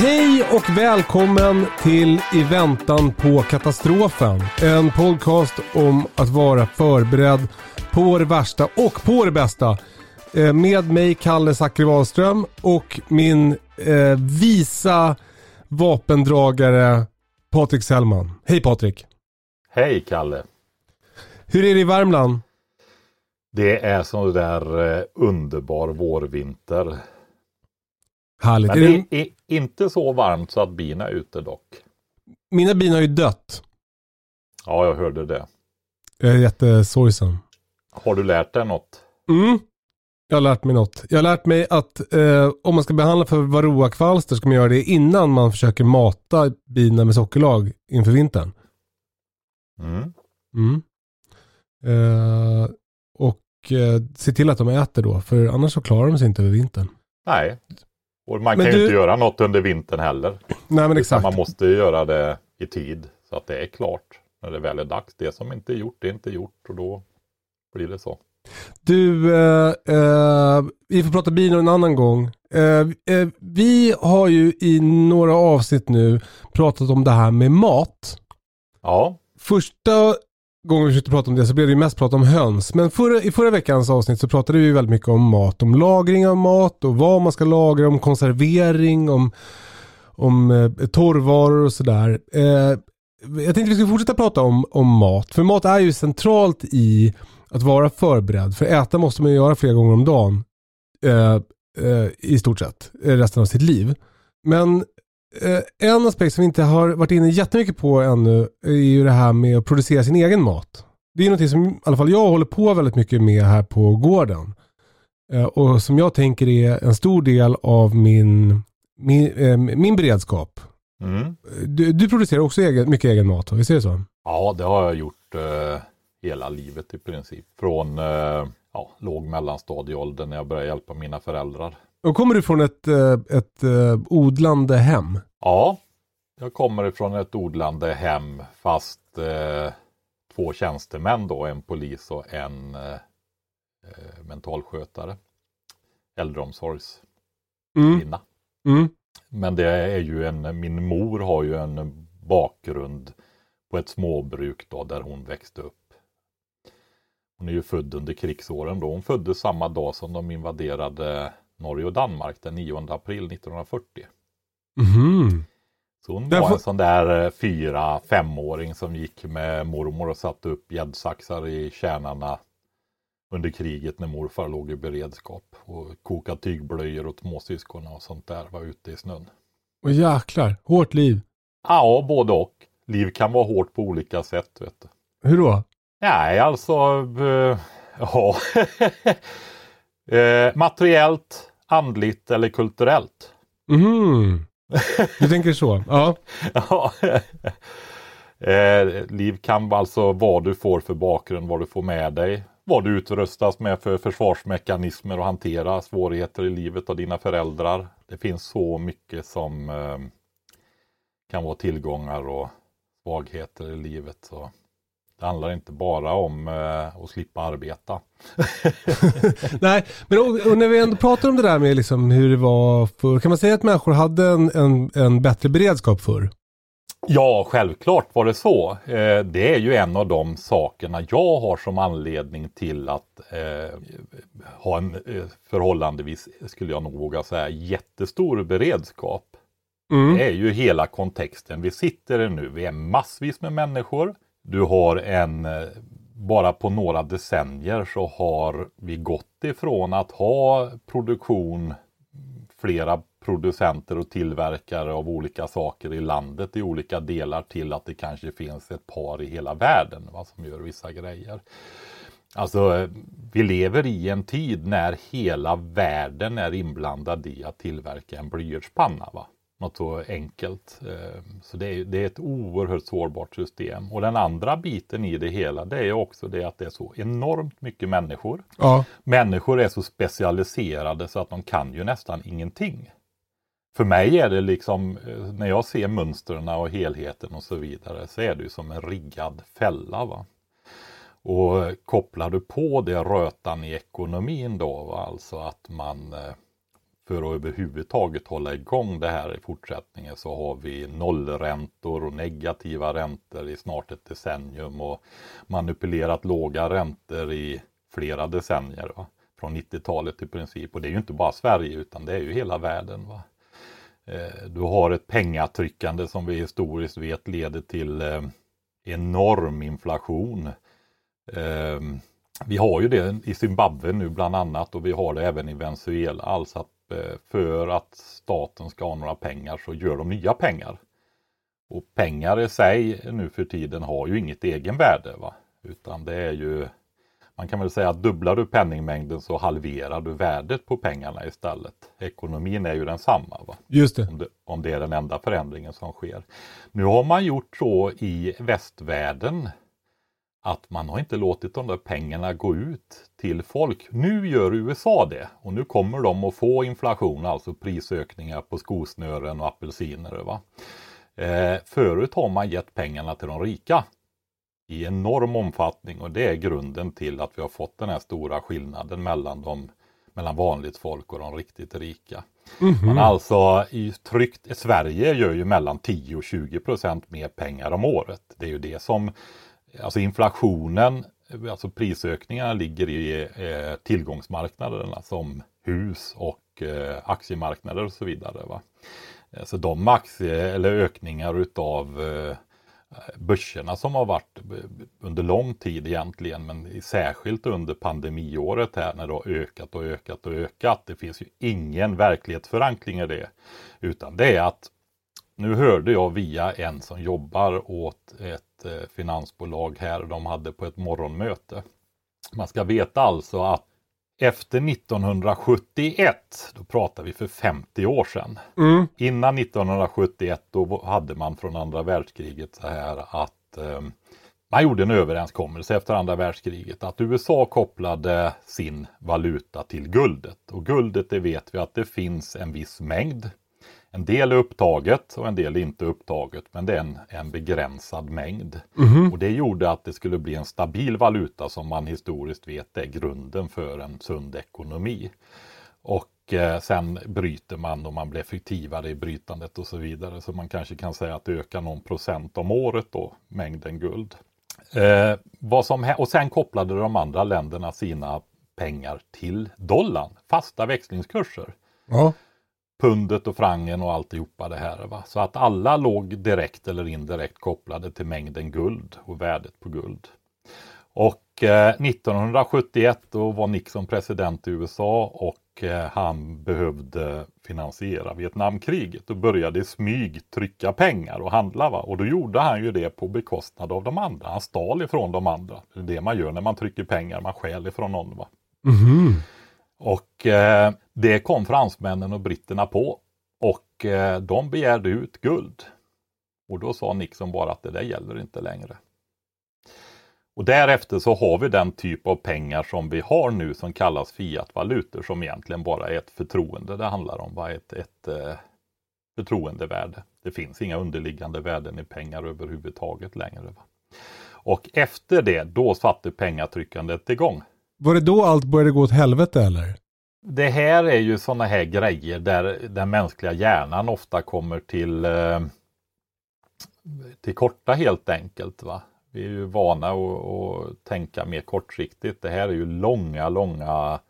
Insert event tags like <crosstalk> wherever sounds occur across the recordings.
Hej och välkommen till I väntan på katastrofen. En podcast om att vara förberedd på det värsta och på det bästa. Eh, Med mig Kalle Zackari Wahlström och min eh, visa vapendragare Patrik Sellman. Hej Patrik! Hej Kalle! Hur är det i Värmland? Det är sån där eh, underbar vårvinter. Härligt. Men det, är inte så varmt så att bina är ute dock. mina bin har ju dött. Ja, jag hörde det. Jag är jättesorgsen. Har du lärt dig något? Mm. Jag har lärt mig något. Jag har lärt mig att eh, om man ska behandla för varroakvalster ska man göra det innan man försöker mata bina med sockerlag inför vintern. Mm. Mm. Eh, och eh, se till att de äter då, för annars så klarar de sig inte över vintern. Nej. Och man Men kan du- ju inte göra något under vintern heller. Nej men exakt. Man måste ju göra det i tid så att det är klart när det väl är dags. Det som inte är gjort, det är inte gjort och då blir det så. Du, eh, eh, vi får prata bin en annan gång. Eh, eh, vi har ju i några avsnitt nu pratat om det här med mat. Ja, Första gången vi försökte prata om det så blev det ju mest prat om höns. Men förra, i förra veckans avsnitt så pratade vi väldigt mycket om mat. Om lagring av mat och vad man ska lagra, om konservering, om, om eh, torrvaror och sådär. Eh, jag tänkte vi skulle fortsätta prata om, om mat. För mat är ju centralt i att vara förberedd. För äta måste man ju göra flera gånger om dagen. Eh, eh I stort sett. Eh, resten av sitt liv. Men en aspekt som vi inte har varit inne jättemycket på ännu är ju det här med att producera sin egen mat. Det är något som i alla fall jag håller på väldigt mycket med här på gården. Eh, och som jag tänker är en stor del av min, min, eh, min beredskap. mm. Du, du producerar också egen, mycket egen mat, visst är det så? ja det har jag gjort eh, hela livet i princip. Från eh, ja, låg mellanstadieålder när jag började hjälpa mina föräldrar. Och kommer du från ett, eh, ett eh, odlande hem? Ja, jag kommer ifrån ett odlande hem fast eh, två tjänstemän då, en polis och en eh, eh, mentalskötare. Äldreomsorgskvinna. Mm. Mm. Men det är ju en, min mor har ju en bakgrund på ett småbruk då där hon växte upp. Hon är ju född under krigsåren då. Hon föddes samma dag som de invaderade Norge och Danmark den 9 april 1940. Mhm. Så hon Därför- var en sån där eh, fyra, femåring som gick med mormor och satte upp gäddsaxar i kärnarna under kriget när morfar låg i beredskap och kokade tygblöjor åt småsyskonen och sånt där, var ute i snön. Och jäklar, hårt liv. Ja, både och. Liv kan vara hårt på olika sätt, vet du. Hur då? Nej, alltså, eh, ja. <laughs> eh, materiellt, andligt eller kulturellt. Mhm. Du tänker så? <laughs> Ja. Ja. eh, liv kan alltså vad du får för bakgrund, vad du får med dig. vad du utrustas med för försvarsmekanismer och hantera svårigheter i livet av dina föräldrar. Det finns så mycket som eh, kan vara tillgångar och svagheter i livet. Så det handlar inte bara om eh, att slippa arbeta. <laughs> Nej, men och, och, när vi ändå pratar om det där med liksom hur det var förr, kan man säga att människor hade en, en, en bättre beredskap förr? Ja, självklart var det så. Eh, det är ju en av de sakerna jag har som anledning till att eh, ha en eh, förhållandevis, skulle jag nog våga säga, jättestor beredskap. Mm. Det är ju hela kontexten vi sitter i nu. Vi är massvis med människor. Du har en, eh, bara på några decennier så har vi gått ifrån att ha produktion flera producenter och tillverkare av olika saker i landet i olika delar till att det kanske finns ett par i hela världen va, som gör vissa grejer. Alltså, vi lever i en tid när hela världen är inblandad i att tillverka en blyertspanna. Va? Något så enkelt. Eh, så det är, det är ett oerhört sårbart system. Och den andra biten i det hela det är också det att det är så enormt mycket människor. Ja. Människor är så specialiserade så att de kan ju nästan ingenting. För mig är det liksom, eh, när jag ser mönstren och helheten och så vidare, så är det ju som en riggad fälla. Va? Och kopplar du på det rötan i ekonomin då, va? alltså att man eh, för att överhuvudtaget hålla igång det här i fortsättningen så har vi nollräntor och negativa räntor i snart ett decennium och manipulerat låga räntor i flera decennier. Va? Från 90-talet i princip. Och det är ju inte bara Sverige utan det är ju hela världen. Va? Eh, du har ett pengatryckande som vi historiskt vet leder till eh, enorm inflation. Eh, vi har ju det i Zimbabwe nu bland annat och vi har det även i Venezuela. Alltså att för att staten ska ha några pengar så gör de nya pengar. Och pengar i sig nu för tiden har ju inget egenvärde. Va? Utan det är ju, man kan väl säga att dubblar du penningmängden så halverar du värdet på pengarna istället. Ekonomin är ju densamma. Va? Just det. Om, det. om det är den enda förändringen som sker. Nu har man gjort så i västvärlden att man har inte låtit de där pengarna gå ut till folk. Nu gör USA det och nu kommer de att få inflation, alltså prisökningar på skosnören och apelsiner. Va? Eh, förut har man gett pengarna till de rika i enorm omfattning och det är grunden till att vi har fått den här stora skillnaden mellan, de, mellan vanligt folk och de riktigt rika. Mm -hmm. Man alltså i tryckt, Sverige gör ju mellan 10 och 20 procent mer pengar om året. Det är ju det som Alltså inflationen, alltså prisökningarna ligger i eh, tillgångsmarknaderna som hus och eh, aktiemarknader och så vidare. Va? Eh, så de aktie eller ökningar utav eh, börserna som har varit eh, under lång tid egentligen, men särskilt under pandemiåret här när det har ökat och ökat och ökat. Det finns ju ingen verklighetsförankring i det, utan det är att nu hörde jag via en som jobbar åt ett Eh, finansbolag här de hade på ett morgonmöte. Man ska veta alltså att efter 1971, då pratar vi för 50 år sedan. Mm. Innan 1971 då hade man från andra världskriget så här att eh, man gjorde en överenskommelse efter andra världskriget att USA kopplade sin valuta till guldet. Och guldet det vet vi att det finns en viss mängd en del är upptaget och en del är inte upptaget, men det är en, en begränsad mängd. Mm. Och det gjorde att det skulle bli en stabil valuta som man historiskt vet är grunden för en sund ekonomi. Och eh, sen bryter man och man blir effektivare i brytandet och så vidare. Så man kanske kan säga att det ökar någon procent om året då, mängden guld. Eh, vad som, och sen kopplade de andra länderna sina pengar till dollarn, fasta växlingskurser. Ja pundet och frangen och alltihopa det här. Va? Så att alla låg direkt eller indirekt kopplade till mängden guld och värdet på guld. Och eh, 1971 då var Nixon president i USA och eh, han behövde finansiera Vietnamkriget och började i smyg trycka pengar och handla. Va? Och då gjorde han ju det på bekostnad av de andra. Han stal ifrån de andra. Det är det man gör när man trycker pengar, man stjäl ifrån någon. Va? Mm. Och eh, det kom fransmännen och britterna på. Och eh, de begärde ut guld. Och då sa Nixon bara att det där gäller inte längre. Och därefter så har vi den typ av pengar som vi har nu som kallas fiatvalutor som egentligen bara är ett förtroende det handlar om. Va? Ett, ett eh, förtroendevärde. Det finns inga underliggande värden i pengar överhuvudtaget längre. Va? Och efter det, då satte pengatryckandet igång. Var det då allt började gå åt helvete eller? Det här är ju sådana här grejer där den mänskliga hjärnan ofta kommer till, eh, till korta helt enkelt. Va? Vi är ju vana att tänka mer kortsiktigt. Det här är ju långa, långa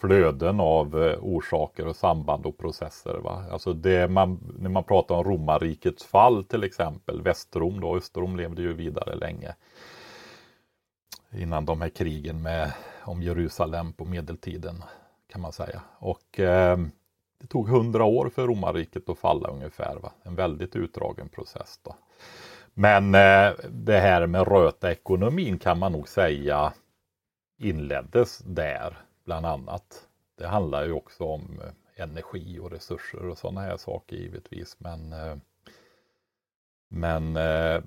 flöden av eh, orsaker och samband och processer. Va? Alltså det man, när man pratar om romarrikets fall till exempel, Västrom då, Östrom levde ju vidare länge. Innan de här krigen med, om Jerusalem på medeltiden kan man säga. Och eh, det tog hundra år för romarriket att falla ungefär. Va? En väldigt utdragen process. Då. Men eh, det här med röta ekonomin kan man nog säga inleddes där bland annat. Det handlar ju också om eh, energi och resurser och sådana här saker givetvis. Men, eh, men eh,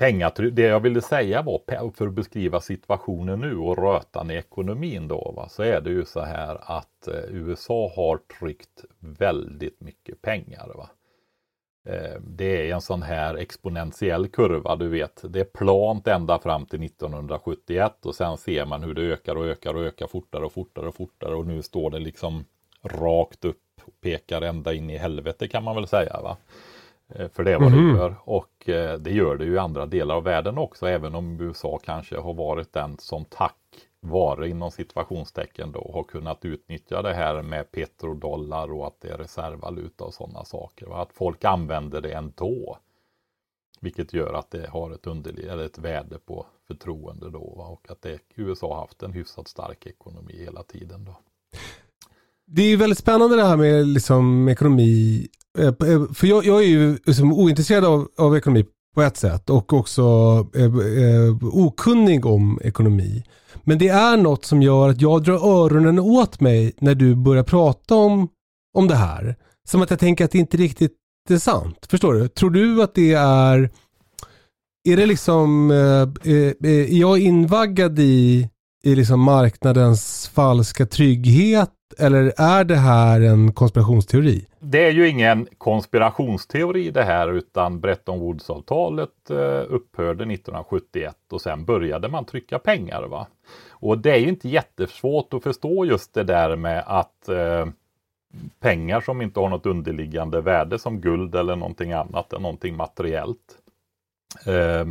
pengatryck, det jag ville säga var för att beskriva situationen nu och rötan i ekonomin då, va, så är det ju så här att eh, USA har tryckt väldigt mycket pengar. Va. Eh, det är en sån här exponentiell kurva, du vet. Det är plant ända fram till 1971 och sen ser man hur det ökar och ökar och ökar fortare och fortare och fortare och nu står det liksom rakt upp och pekar ända in i helvete kan man väl säga. va. Eh, för det är vad mm. det gör och eh, det gör det ju i andra delar av världen också även om USA kanske har varit den som tack vare inom situationstecken då har kunnat utnyttja det här med petrodollar och att det är reservvaluta och sådana saker. Att folk använder det ändå. Vilket gör att det har ett, underlig, eller ett värde på förtroende då. Va? Och att det, USA har haft en hyfsat stark ekonomi hela tiden. då. Det är väldigt spännande det här med liksom ekonomi. Eh, eh, för jag, jag är ju liksom ointresserad av, av ekonomi på ett sätt och också eh, eh, okunnig om ekonomi. Men det är något som gör att jag drar öronen åt mig när du börjar prata om, om det här. Som att jag tänker att det inte riktigt är sant. Förstår du? Tror du att det är... Är det liksom... Eh, eh, eh är jag invaggad i, i liksom marknadens falska trygghet? Eller är det här en konspirationsteori? Det är ju ingen konspirationsteori det här utan Bretton Woods-avtalet eh, upphörde 1971 och sen började man trycka pengar. Va? Och det är ju inte jättesvårt att förstå just det där med att eh, pengar som inte har något underliggande värde som guld eller någonting annat, än någonting materiellt. Eh,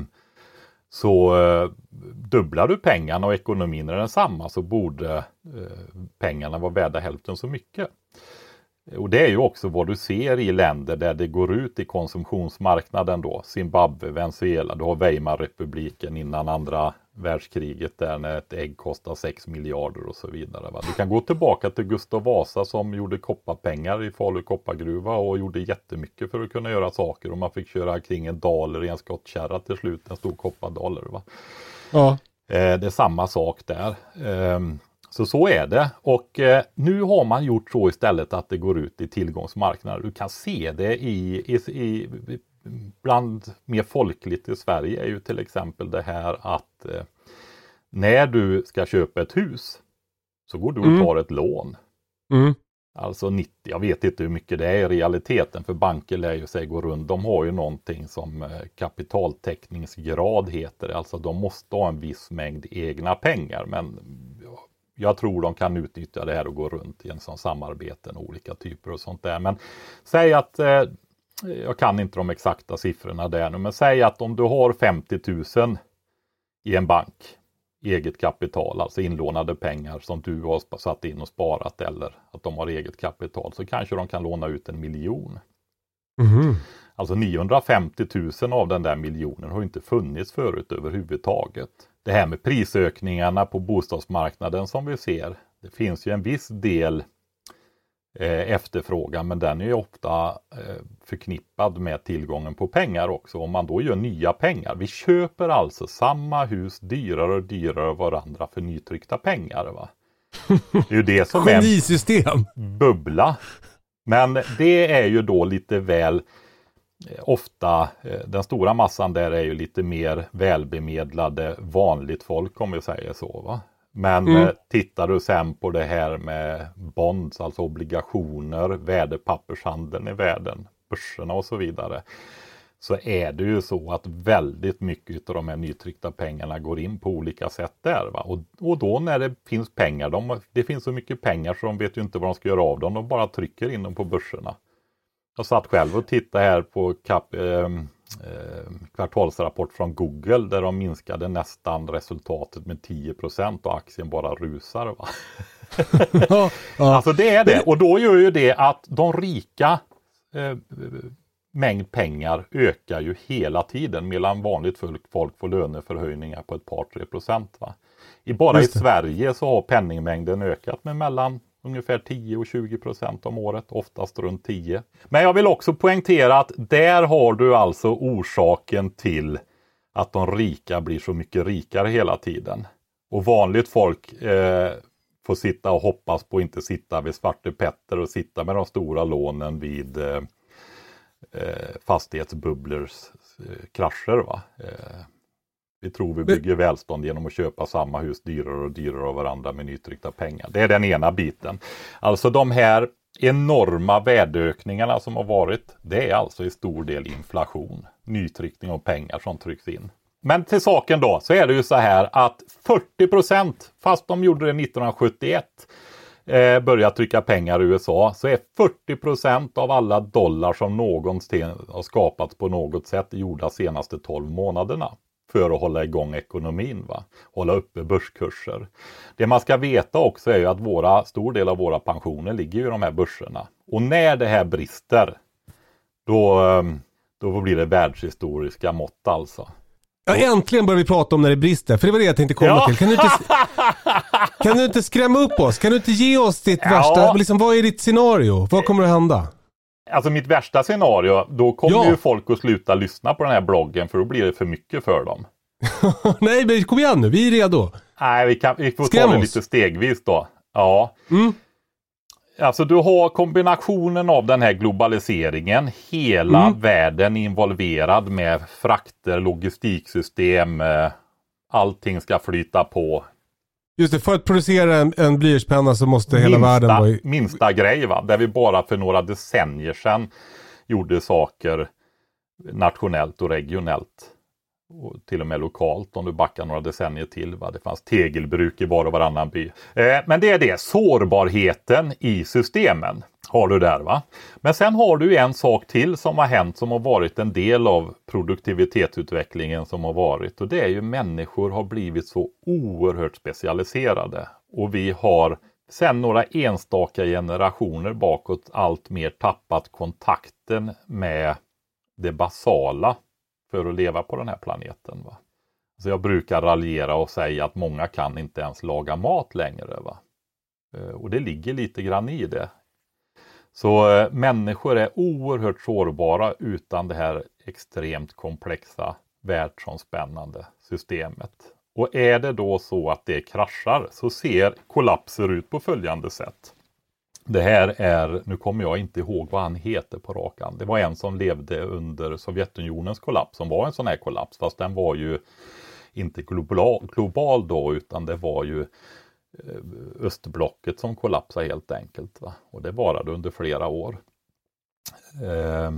så eh, dubblar du pengarna och ekonomin är densamma så borde eh, pengarna vara värda hälften så mycket. Och det är ju också vad du ser i länder där det går ut i konsumtionsmarknaden då. Zimbabwe, Venezuela, du har Weimarrepubliken innan andra världskriget där när ett ägg kostar 6 miljarder och så vidare. Va? Du kan gå tillbaka till Gustav Vasa som gjorde kopparpengar i Falu koppargruva och gjorde jättemycket för att kunna göra saker och man fick köra kring en daler i en skottkärra till slut, en stor koppardaler. Va? Ja. Eh, det är samma sak där. Eh, så så är det och eh, nu har man gjort så istället att det går ut i tillgångsmarknader. Du kan se det i, i, i bland mer folkligt i Sverige är ju till exempel det här att eh, när du ska köpa ett hus så går du och mm. tar ett lån. Mm. Alltså 90, jag vet inte hur mycket det är i realiteten för banker lär ju sig gå runt. De har ju någonting som eh, kapitaltäckningsgrad heter Alltså de måste ha en viss mängd egna pengar. Men jag tror de kan utnyttja det här och gå runt i en sån samarbeten och olika typer och sånt där. Men säg att eh, jag kan inte de exakta siffrorna där nu, men säg att om du har 50 000 i en bank, eget kapital, alltså inlånade pengar som du har satt in och sparat eller att de har eget kapital, så kanske de kan låna ut en miljon. Mm. Alltså 950 000 av den där miljonen har inte funnits förut överhuvudtaget. Det här med prisökningarna på bostadsmarknaden som vi ser, det finns ju en viss del efterfrågan men den är ofta eh, förknippad med tillgången på pengar också. Om man då gör nya pengar. Vi köper alltså samma hus dyrare och dyrare varandra för nytryckta pengar. Va? Det är ju det som <laughs> är en bubbla. Men det är ju då lite väl ofta, eh, den stora massan där är ju lite mer välbemedlade vanligt folk om vi säger så. Va? Men mm. eh, tittar du sen på det här med bonds, alltså obligationer, värdepappershandeln i världen, börserna och så vidare. Så är det ju så att väldigt mycket av de här nytryckta pengarna går in på olika sätt där. Va? Och, och då när det finns pengar, de, det finns så mycket pengar så de vet ju inte vad de ska göra av dem, de bara trycker in dem på börserna. Jag satt själv och tittade här på kap, eh, eh, kvartalsrapport från Google där de minskade nästan resultatet med 10% och aktien bara rusar. Va? <laughs> Alltså det är det och då gör ju det att de rika eh, mängd pengar ökar ju hela tiden medan vanligt folk, folk får löneförhöjningar på ett par tre procent. Va? I, bara i Sverige så har penningmängden ökat med mellan ungefär 10 och 20 procent om året, oftast runt 10. Men jag vill också poängtera att där har du alltså orsaken till att de rika blir så mycket rikare hela tiden. Och vanligt folk eh, får sitta och hoppas på att inte sitta vid Svarte Petter och sitta med de stora lånen vid eh, eh fastighetsbubblors eh, krascher. Va? Eh, vi tror vi bygger välstånd genom att köpa samma hus dyrare och dyrare av varandra med nytryckta pengar. Det är den ena biten. Alltså de här enorma värdeökningarna som har varit, det är alltså i stor del inflation. Nytryckning av pengar som trycks in. Men till saken då, så är det ju så här att 40 procent, fast de gjorde det 1971, eh, började trycka pengar i USA, så är 40 procent av alla dollar som någonsin har skapats på något sätt gjorda senaste 12 månaderna för att hålla igång ekonomin. Va? Hålla uppe börskurser. Det man ska veta också är ju att våra, stor del av våra pensioner ligger i de här börserna. Och när det här brister, då, ehm, då blir det världshistoriska mått alltså. Ja, äntligen börjar vi prata om när det brister, för det var det jag tänkte komma ja. till. Kan du, inte, <laughs> kan du inte skrämma upp oss? Kan du inte ge oss ditt ja. värsta, liksom, vad är ditt scenario? Vad kommer att hända? Alltså mitt värsta scenario, då kommer ja. ju folk att sluta lyssna på den här bloggen för då blir det för mycket för dem. <laughs> Nej, men kom igen nu, vi är redo. Nej, vi, kan, vi får Skräm ta det lite stegvis då. Ja. Mm. Alltså du har kombinationen av den här globaliseringen, hela mm. världen involverad med frakter, logistiksystem, eh, allting ska flyta på. Just det, för att producera en, en blyertspenna så måste minsta, hela världen vara i... Minsta grej va, där vi bara för några decennier sedan gjorde saker nationellt och regionellt. Och till och med lokalt om du backar några decennier till. Va? Det fanns tegelbruk i var och varannan by. Eh, men det är det, sårbarheten i systemen har du där. va. Men sen har du en sak till som har hänt som har varit en del av produktivitetsutvecklingen som har varit och det är ju människor har blivit så oerhört specialiserade och vi har sen några enstaka generationer bakåt allt mer tappat kontakten med det basala för att leva på den här planeten. Va? Så jag brukar raljera och säga att många kan inte ens laga mat längre. Va? Eh, och det ligger lite grann i det. Så eh, människor är oerhört sårbara utan det här extremt komplexa världsomspännande systemet. Och är det då så att det kraschar så ser kollapser ut på följande sätt. Det här är, nu kommer jag inte ihåg vad han heter på rakan. Det var en som levde under Sovjetunionens kollaps som var en sån här kollaps. Fast den var ju inte global, global då utan det var ju eh, östblocket som kollapsade helt enkelt. Va? Och det varade under flera år. Eh,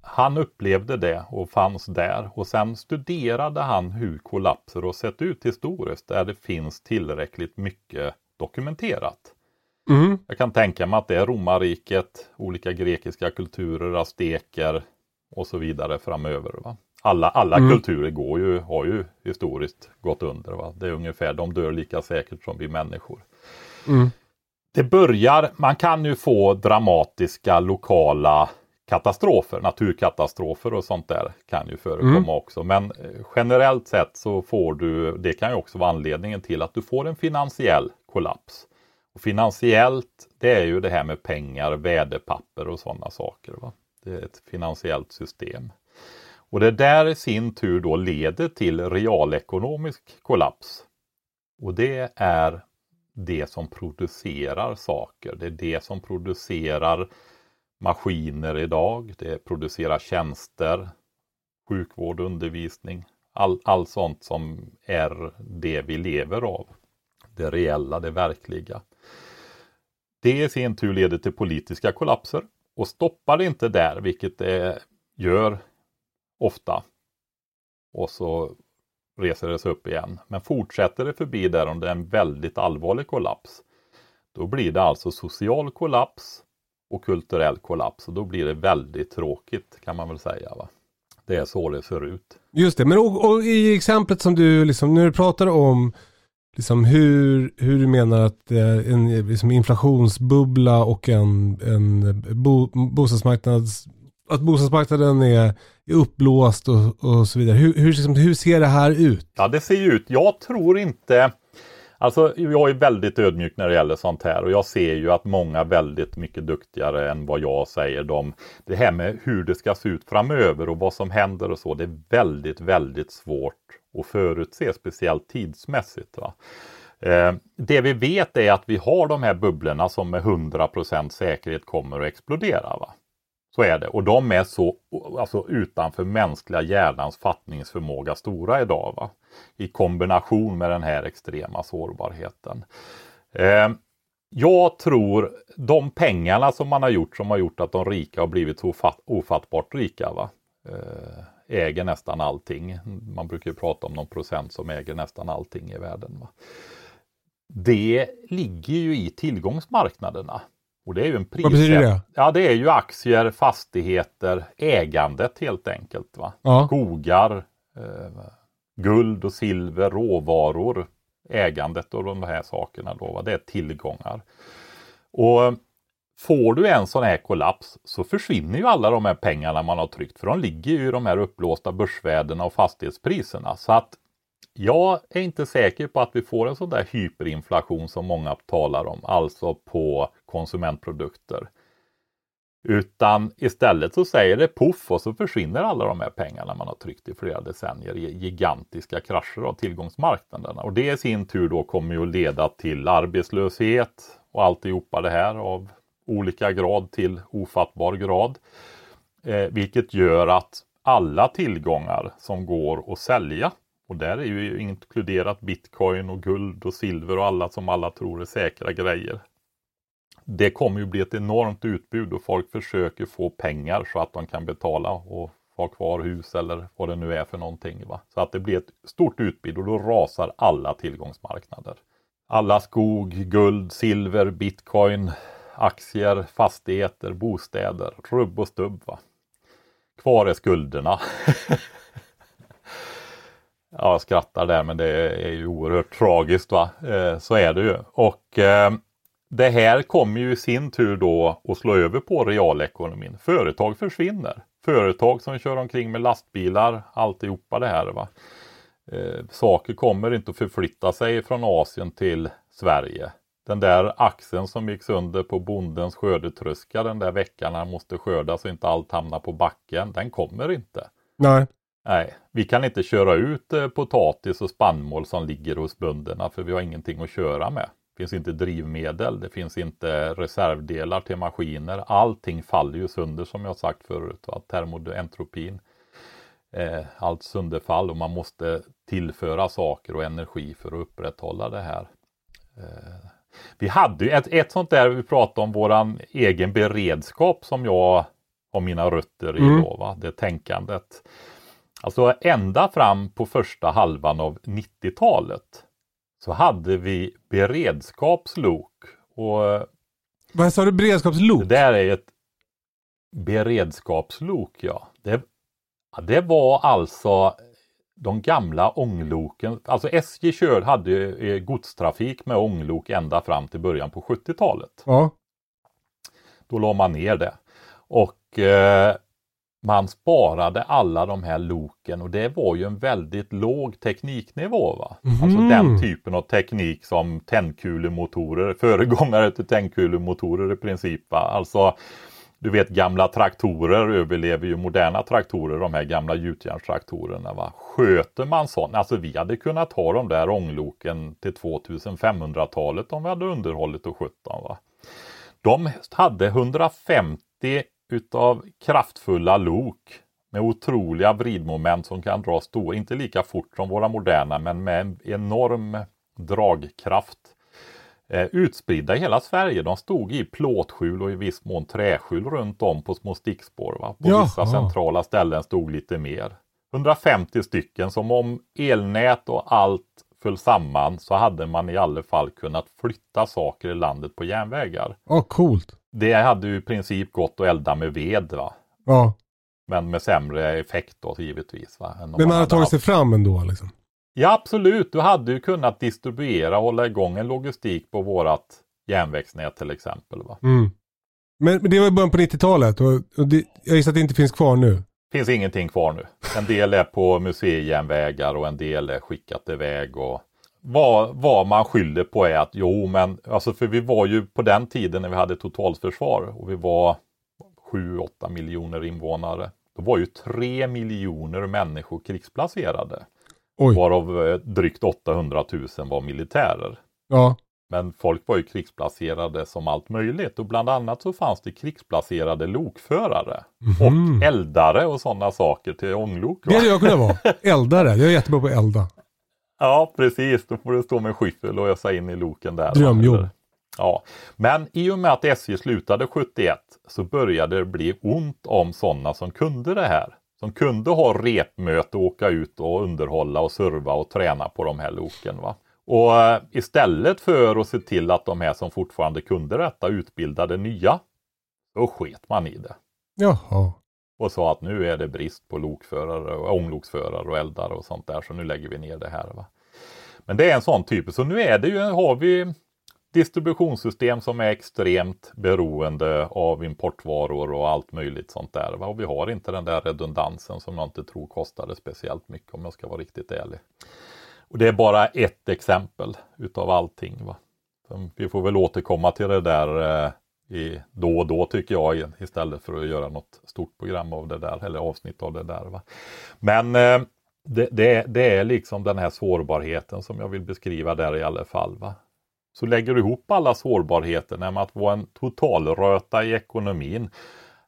han upplevde det och fanns där och sen studerade han hur kollapser har sett ut historiskt där det finns tillräckligt mycket dokumenterat. Mm. Jag kan tänka mig att det är romarriket, olika grekiska kulturer, azteker och så vidare framöver. Va? Alla, alla mm. kulturer går ju, har ju historiskt gått under. Va? Det är ungefär, de dör lika säkert som vi människor. Mm. Det börjar, man kan ju få dramatiska lokala katastrofer, naturkatastrofer och sånt där kan ju förekomma mm. också. Men eh, generellt sett så får du, det kan ju också vara anledningen till att du får en finansiell kollaps. Och finansiellt, det är ju det här med pengar, värdepapper och sådana saker. Va? Det är ett finansiellt system. Och det där i sin tur då leder till realekonomisk kollaps. Och det är det som producerar saker. Det är det som producerar maskiner idag, det producerar tjänster, sjukvård, undervisning, all, all sånt som är det vi lever av. Det reella, det verkliga. Det i sin tur leder till politiska kollapser och stoppar det inte där, vilket det gör ofta, och så reser det sig upp igen. Men fortsätter det förbi där om det är en väldigt allvarlig kollaps, då blir det alltså social kollaps och kulturell kollaps och då blir det väldigt tråkigt kan man väl säga. Va? Det är så det ser ut. Just det, men och, och i exemplet som du, liksom, när du pratar om liksom hur, hur du menar att en liksom inflationsbubbla och en, en bo, bostadsmarknads, att bostadsmarknaden är, är uppblåst och, och så vidare. Hur, hur, liksom, hur ser det här ut? Ja, det ser ju ut. Jag tror inte Alltså jag är väldigt ödmjuk när det gäller sånt här och jag ser ju att många väldigt mycket duktigare än vad jag säger. De, det här med hur det ska se ut framöver och vad som händer och så. Det är väldigt, väldigt svårt att förutse, speciellt tidsmässigt. Va? Eh, det vi vet är att vi har de här bubblorna som med 100% säkerhet kommer att explodera. Va? Så är det. Och de är så alltså, utanför mänskliga hjärnans fattningsförmåga stora idag. Va? I kombination med den här extrema sårbarheten. Eh, jag tror de pengarna som man har gjort som har gjort att de rika har blivit så ofattbart rika. Va? Eh, äger nästan allting. Man brukar ju prata om någon procent som äger nästan allting i världen. Va? Det ligger ju i tillgångsmarknaderna. Och det är ju en prissätt. Vad betyder det? Ja, det är ju aktier, fastigheter, ägandet helt enkelt. Va? Ja. Skogar, eh, guld och silver, råvaror, ägandet och de här sakerna då. Va? Det är tillgångar. Och Får du en sån här kollaps så försvinner ju alla de här pengarna man har tryckt för de ligger ju i de här uppblåsta börsvärdena och fastighetspriserna. Så att jag är inte säker på att vi får en sån där hyperinflation som många talar om, alltså på konsumentprodukter. Utan istället så säger det poff och så försvinner alla de här pengarna man har tryckt i flera decennier i gigantiska krascher av tillgångsmarknaderna. Och det i sin tur då kommer ju att leda till arbetslöshet och alltihopa det här av olika grad till ofattbar grad. Eh, vilket gör att alla tillgångar som går att sälja och där är ju inkluderat bitcoin och guld och silver och alla som alla tror är säkra grejer. Det kommer ju bli ett enormt utbud och folk försöker få pengar så att de kan betala och ha kvar hus eller vad det nu är för någonting. Va? Så att det blir ett stort utbud och då rasar alla tillgångsmarknader. Alla skog, guld, silver, bitcoin, aktier, fastigheter, bostäder, rubb och stubb. Va? Kvar är skulderna. <laughs> ja, jag skrattar där men det är ju oerhört tragiskt. va. Eh, så är det ju. Och eh, det här kommer ju i sin tur då att slå över på realekonomin. Företag försvinner. Företag som kör omkring med lastbilar, alltihopa det här. Va? Eh, saker kommer inte att förflytta sig från Asien till Sverige. Den där axeln som gick sönder på bondens skördetröska den där veckan han måste skörda så inte allt hamnar på backen. Den kommer inte. Nej. Nej, vi kan inte köra ut eh, potatis och spannmål som ligger hos bönderna för vi har ingenting att köra med. Det finns inte drivmedel, det finns inte reservdelar till maskiner. Allting faller ju sönder som jag sagt förut. Va? Termoentropin. Eh, allt sönderfall och man måste tillföra saker och energi för att upprätthålla det här. Eh, vi hade ju ett, ett sånt där vi pratade om våran egen beredskap som jag har mina rötter i mm. då, va? det tänkandet. Alltså ända fram på första halvan av 90-talet så hade vi beredskapslok. Och Vad sa du, beredskapslok? Det där är ett beredskapslok, ja. Det, det var alltså de gamla ångloken. Alltså SJ kör, hade godstrafik med ånglok ända fram till början på 70-talet. Ja. Då la man ner det. Och eh, man sparade alla de här loken och det var ju en väldigt låg tekniknivå. Va? Mm. Alltså den typen av teknik som tändkulemotorer, föregångare till tändkulemotorer i princip. Va? Alltså du vet gamla traktorer överlever ju moderna traktorer, de här gamla gjutjärnstraktorerna. Va? Sköter man sånt, alltså vi hade kunnat ha de där ångloken till 2500-talet om vi hade underhållit och skött dem. Va? De hade 150 utav kraftfulla lok med otroliga vridmoment som kan dra stora, inte lika fort som våra moderna, men med en enorm dragkraft. Eh, utspridda i hela Sverige. De stod i plåtskjul och i viss mån träskjul runt om på små stickspår. Va? På Jaha. vissa centrala ställen stod lite mer. 150 stycken som om elnät och allt föll samman så hade man i alla fall kunnat flytta saker i landet på järnvägar. Ja, coolt. Det hade ju i princip gått att elda med ved va. Ja. Men med sämre effekt då givetvis. Va? Men man hade tagit haft- sig fram ändå liksom. Ja absolut, du hade ju kunnat distribuera och hålla igång en logistik på vårat järnvägsnät till exempel. Va? Mm. Men, men det var i början på 90-talet och, och det, jag gissar att det inte finns kvar nu. finns ingenting kvar nu. En del är på museijärnvägar och en del är skickat iväg. Och vad, vad man skyller på är att jo men alltså för vi var ju på den tiden när vi hade totalförsvar och vi var 7-8 miljoner invånare. Då var ju 3 miljoner människor krigsplacerade. Oj. Varav eh, drygt 800 000 var militärer. Ja. Men folk var ju krigsplacerade som allt möjligt och bland annat så fanns det krigsplacerade lokförare Mhm. och eldare och sådana saker till ånglok. va? Det hade jag kunnat vara. Eldare. Jag är jättebra på att elda. Ja, precis. Då får du stå med skyffel och ösa in i loken där. Drömjobb. Ja, men i och med att SJ slutade 71 så började det bli ont om sådana som kunde det här. Som kunde ha repmöte och åka ut och underhålla och serva och träna på de här loken. Va? Och eh, istället för att se till att de här som fortfarande kunde detta utbildade nya, då sket man i det. Jaha. Och sa att nu är det brist på lokförare och ångloksförare och eldare och sånt där så nu lägger vi ner det här. Va? Men det är en sån typ. Så nu är det ju, har vi distributionssystem som är extremt beroende av importvaror och allt möjligt sånt där. Och vi har inte den där redundansen som jag inte tror kostade speciellt mycket om jag ska vara riktigt ärlig. Och det är bara ett exempel utav allting. Va? Vi får väl återkomma till det där eh, i, då och då tycker jag istället för att göra något stort program av det där eller avsnitt av det där. Va? Men eh, det, det, det är liksom den här sårbarheten som jag vill beskriva där i alla fall. Va? Så lägger du ihop alla sårbarheter med att vara en totalröta i ekonomin.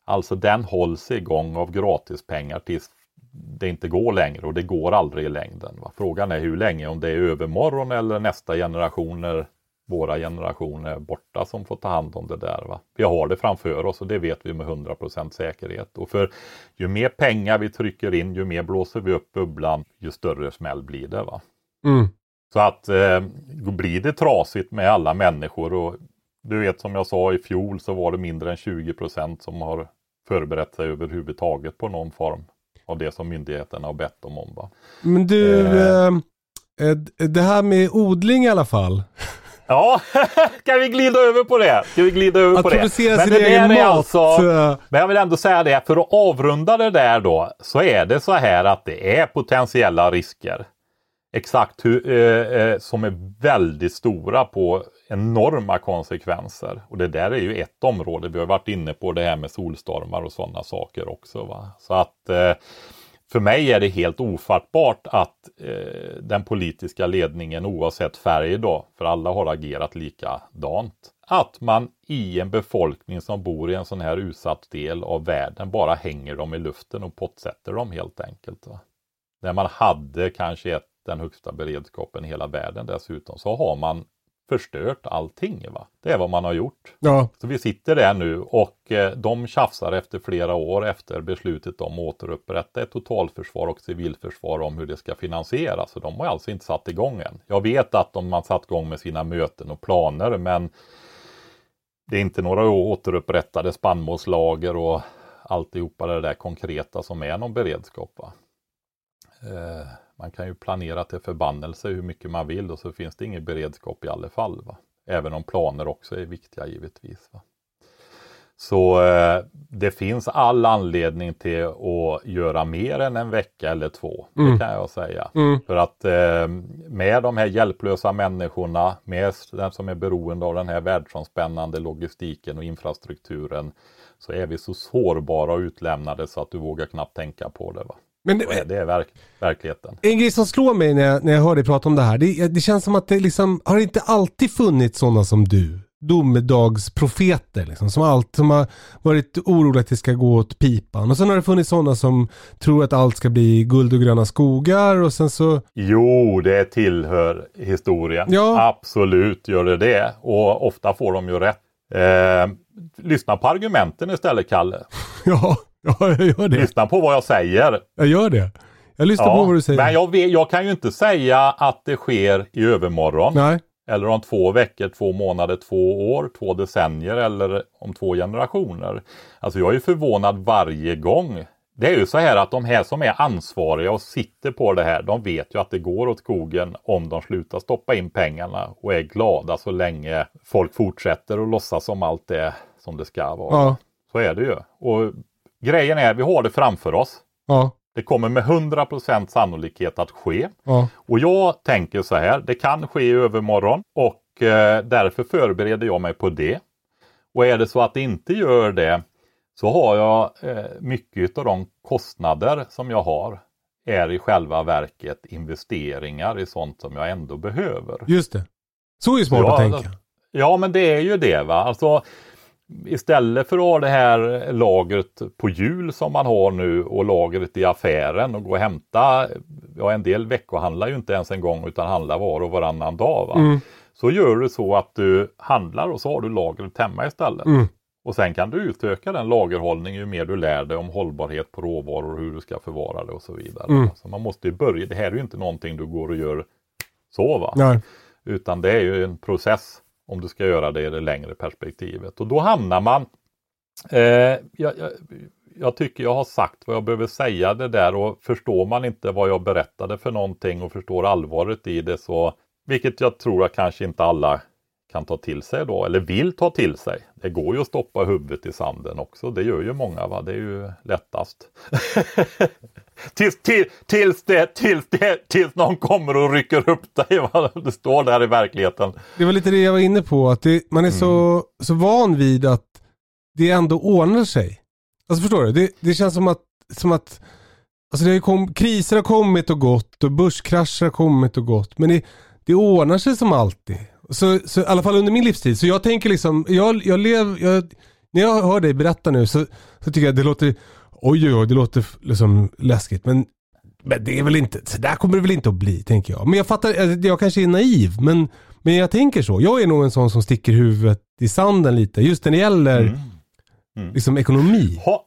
Alltså den hålls igång av gratispengar tills det inte går längre och det går aldrig i längden. Va? Frågan är hur länge, om det är övermorgon eller nästa generationer, våra generationer borta som får ta hand om det där. Va? Vi har det framför oss och det vet vi med 100% säkerhet. Och för ju mer pengar vi trycker in, ju mer blåser vi upp bubblan, ju större smäll blir det. Va? Mm. Så att eh, då blir det trasigt med alla människor och du vet som jag sa i fjol så var det mindre än 20% som har förberett sig överhuvudtaget på någon form av det som myndigheterna har bett dem om. Va? Men du, Eh. eh, eh, det här med odling i alla fall. <laughs> Ja, <laughs> ska vi glida över på det? Ska vi glida över Att på det? sin det där egen mat. alltså- Men jag vill ändå säga det, för att avrunda det där då, så är det så här att det är potentiella risker. Exakt hur, eh, eh, som är väldigt stora på enorma konsekvenser. Och det där är ju ett område, vi har varit inne på det här med solstormar och sådana saker också. Va? Så att eh, för mig är det helt ofattbart att eh, den politiska ledningen oavsett färg då, för alla har agerat likadant, att man i en befolkning som bor i en sån här utsatt del av världen bara hänger dem i luften och pottsätter dem helt enkelt. Va? Där man hade kanske ett, den högsta beredskapen i hela världen dessutom, så har man förstört allting. Va? Det är vad man har gjort. Ja, Så vi sitter där nu och eh, de tjafsar efter flera år efter beslutet om att återupprätta ett totalförsvar och civilförsvar om hur det ska finansieras. Så de har alltså inte satt igång än. Jag vet att de har satt igång med sina möten och planer men det är inte några återupprättade spannmålslager och alltihopa det där konkreta som är någon beredskap. Va? Eh, man kan ju planera till förbannelse hur mycket man vill och så finns det ingen beredskap i alla fall. Va? Även om planer också är viktiga givetvis. Va? Så eh, det finns all anledning till att göra mer än en vecka eller två. Mm. Det kan jag säga. Mm. För att eh, med de här hjälplösa människorna, med den som är beroende av den här världsomspännande logistiken och infrastrukturen, så är vi så sårbara och utlämnade så att du vågar knappt tänka på det. Va? Men Och det är verk verkligheten. en grej som slår mig när jag, när jag hör dig prata om det här, det, det känns som att det liksom, har det inte alltid funnits sådana som du? domedagsprofeter liksom, som, allt, som har varit oroliga att det ska gå åt pipan. Och sen har det funnits sådana som tror att allt ska bli guld och gröna skogar och sen så... Jo, det tillhör historien. Ja. Absolut gör det det. Och ofta får de ju rätt. Eh, lyssna på argumenten istället, Kalle. <laughs> Ja, ja <laughs> jag gör det. Lyssna på vad jag säger. Jag gör det. Jag lyssnar på vad du säger. Men jag, vet, jag kan ju inte säga att det sker i övermorgon. Nej. Eller om två veckor, två månader, två år, två decennier eller om två generationer. Alltså jag är förvånad varje gång. Det är ju så här att de här som är ansvariga och sitter på det här, de vet ju att det går åt skogen om de slutar stoppa in pengarna och är glada så länge folk fortsätter att låtsas som allt det som det ska vara. Ja. Så är det ju. Och grejen är, vi har det framför oss. Ja. Det kommer med 100% sannolikhet att ske. Ja. Och jag tänker så här, det kan ske i övermorgon och eh, därför förbereder jag mig på det. Och är det så att det inte gör det så har jag eh, mycket av de kostnader som jag har är i själva verket investeringar i sånt som jag ändå behöver. Just det. Så är ju smart Ja, att tänka. Ja, men det är ju det. va. Alltså, istället för att ha det här lagret på jul som man har nu och lagret i affären och gå och hämta, ja en del veckohandlar ju inte ens en gång utan handlar var och varannan dag. Va? Mm. Så gör du så att du handlar och så har du lagret hemma istället. Mm. Och sen kan du utöka den lagerhållningen ju mer du lär dig om hållbarhet på råvaror och hur du ska förvara det och så vidare. Mm. Så man måste ju börja, det här är ju inte någonting du går och gör så va. Nej. Utan det är ju en process om du ska göra det i det längre perspektivet. Och då hamnar man, eh, jag, jag, jag tycker jag har sagt vad jag behöver säga det där och förstår man inte vad jag berättade för någonting och förstår allvaret i det så, vilket jag tror att kanske inte alla kan ta till sig då, eller vill ta till sig. Det går ju att stoppa huvudet i sanden också, det gör ju många va, det är ju lättast. <laughs> tills, till, tills, det, tills, det, tills någon kommer och rycker upp dig, <laughs> va? det står där i verkligheten. Det var lite det jag var inne på, att det, man är så, så van vid att det ändå ordnar sig. Alltså förstår du? Det, det känns som att, som att alltså det har kom, kriser har kommit och gått och börskrascher har kommit och gått. Men det, det ordnar sig som alltid. Så, så i alla fall under min livstid. Så jag tänker liksom, jag, jag lever, jag, när jag hör dig berätta nu så, så tycker jag att det låter, oj oj oj, det låter liksom läskigt. Men, men det är väl inte, så där kommer det väl inte att bli, tänker jag. Men jag fattar, jag, jag kanske är naiv, men, men jag tänker så. Jag är nog en sån som sticker huvudet i sanden lite, just när det gäller Mm. liksom ekonomi. Ha,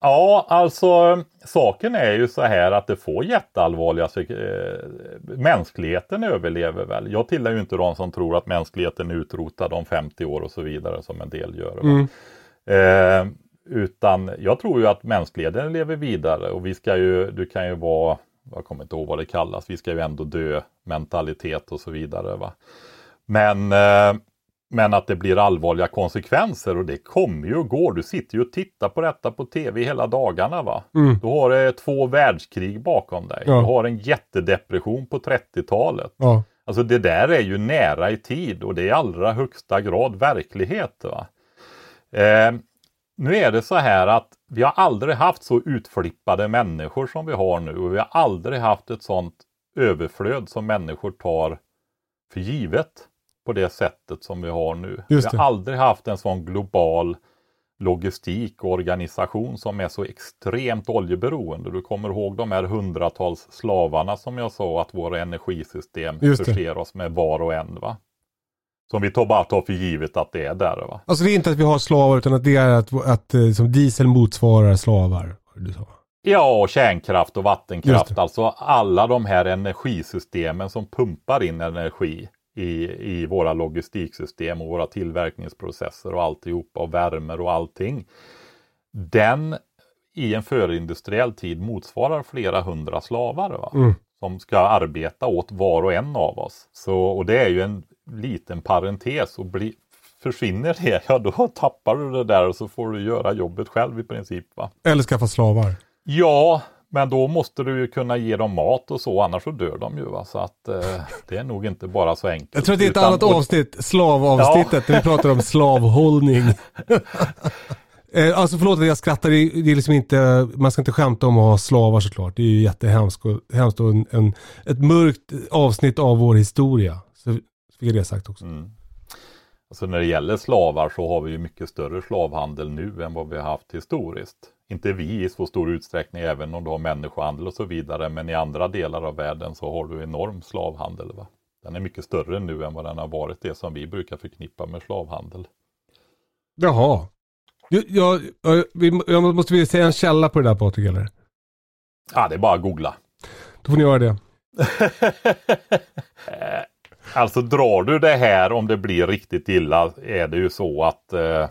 ja, alltså saken är ju så här att det får jätteallvarliga eh, Mänskligheten överlever väl. Jag tillhör ju inte de som tror att mänskligheten är utrotad om 50 år och så vidare som en del gör. Mm. Eh, utan jag tror ju att mänskligheten lever vidare och vi ska ju, du kan ju vara, jag kommer inte ihåg vad det kallas, vi ska ju ändå dö mentalitet och så vidare. Va? Men, eh, men att det blir allvarliga konsekvenser och det kommer ju och går. Du sitter ju och tittar på detta på tv hela dagarna. va? Mm. Du har eh, två världskrig bakom dig. Ja. Du har en jättedepression på 30-talet. Ja. Alltså det där är ju nära i tid och det är i allra högsta grad verklighet. Va? Eh, nu är det så här att vi har aldrig haft så utflippade människor som vi har nu och vi har aldrig haft ett sånt överflöd som människor tar för givet på det sättet som vi har nu. Vi har aldrig haft en sån global logistik och organisation som är så extremt oljeberoende. Du kommer ihåg de här hundratals slavarna som jag sa att våra energisystem förser oss med var och en. Va? Som vi bara tar för givet att det är där. Va? Alltså det är inte att vi har slavar utan att det är att, att eh, som diesel motsvarar slavar. Du sa. Ja, och kärnkraft och vattenkraft. Alltså alla de här energisystemen som pumpar in energi i, i våra logistiksystem och våra tillverkningsprocesser och alltihopa och värmer och allting. Den i en förindustriell tid motsvarar flera hundra slavar. Va? Mm. Som ska arbeta åt var och en av oss. Så, och det är ju en liten parentes och bli, försvinner det, <laughs> ja då tappar du det där och så får du göra jobbet själv i princip. Va? Eller skaffa slavar. Ja, men då måste du ju kunna ge dem mat och så, annars så dör de ju. Va? Så att eh, <laughs> det är nog inte bara så enkelt. Jag tror att det är ett annat och- avsnitt, slavavsnittet, när vi pratar om slavhållning. <laughs> Eh, alltså förlåt att jag skrattar, det är liksom inte, man ska inte skämta om att ha slavar såklart. Det är ju jättehemskt och, hemskt och en, en, ett mörkt avsnitt av vår historia. Så fick jag det sagt också. Mm. Alltså när det gäller slavar så har vi ju mycket större slavhandel nu än vad vi har haft historiskt. Inte vi i så stor utsträckning även om du har människohandel och så vidare men i andra delar av världen så har du enorm slavhandel. Va? Den är mycket större nu än vad den har varit det som vi brukar förknippa med slavhandel. Jaha. Jag, jag, jag måste vi säga en källa på det där Patrik eller? Ja, det är bara att googla. Då får ni göra det. <laughs> alltså drar du det här om det blir riktigt illa är det ju så att eh,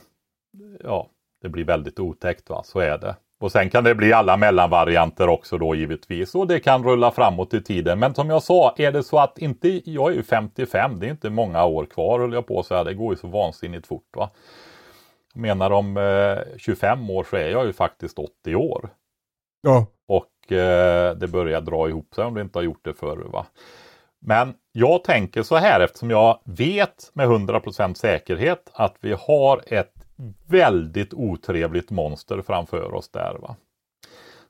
ja, det blir väldigt otäckt. Va? Så är det. Och sen kan det bli alla mellanvarianter också då givetvis. Och det kan rulla framåt i tiden. Men som jag sa, är det så att inte, jag är ju 55, det är inte många år kvar höll jag på att säga. Det går ju så vansinnigt fort. Va? Menar om eh, 25 år så är jag ju faktiskt 80 år. Ja. Och eh, det börjar dra ihop sig om det inte har gjort det förr. Va? Men jag tänker så här eftersom jag vet med 100% säkerhet att vi har ett väldigt otrevligt monster framför oss där. Va?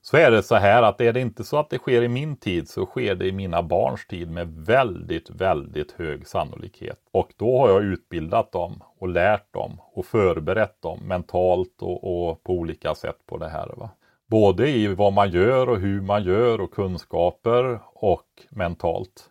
Så är det så här att är det inte så att det sker i min tid så sker det i mina barns tid med väldigt, väldigt hög sannolikhet. Och då har jag utbildat dem och lärt dem och förberett dem mentalt och, och på olika sätt på det här. Va? Både i vad man gör och hur man gör och kunskaper och mentalt.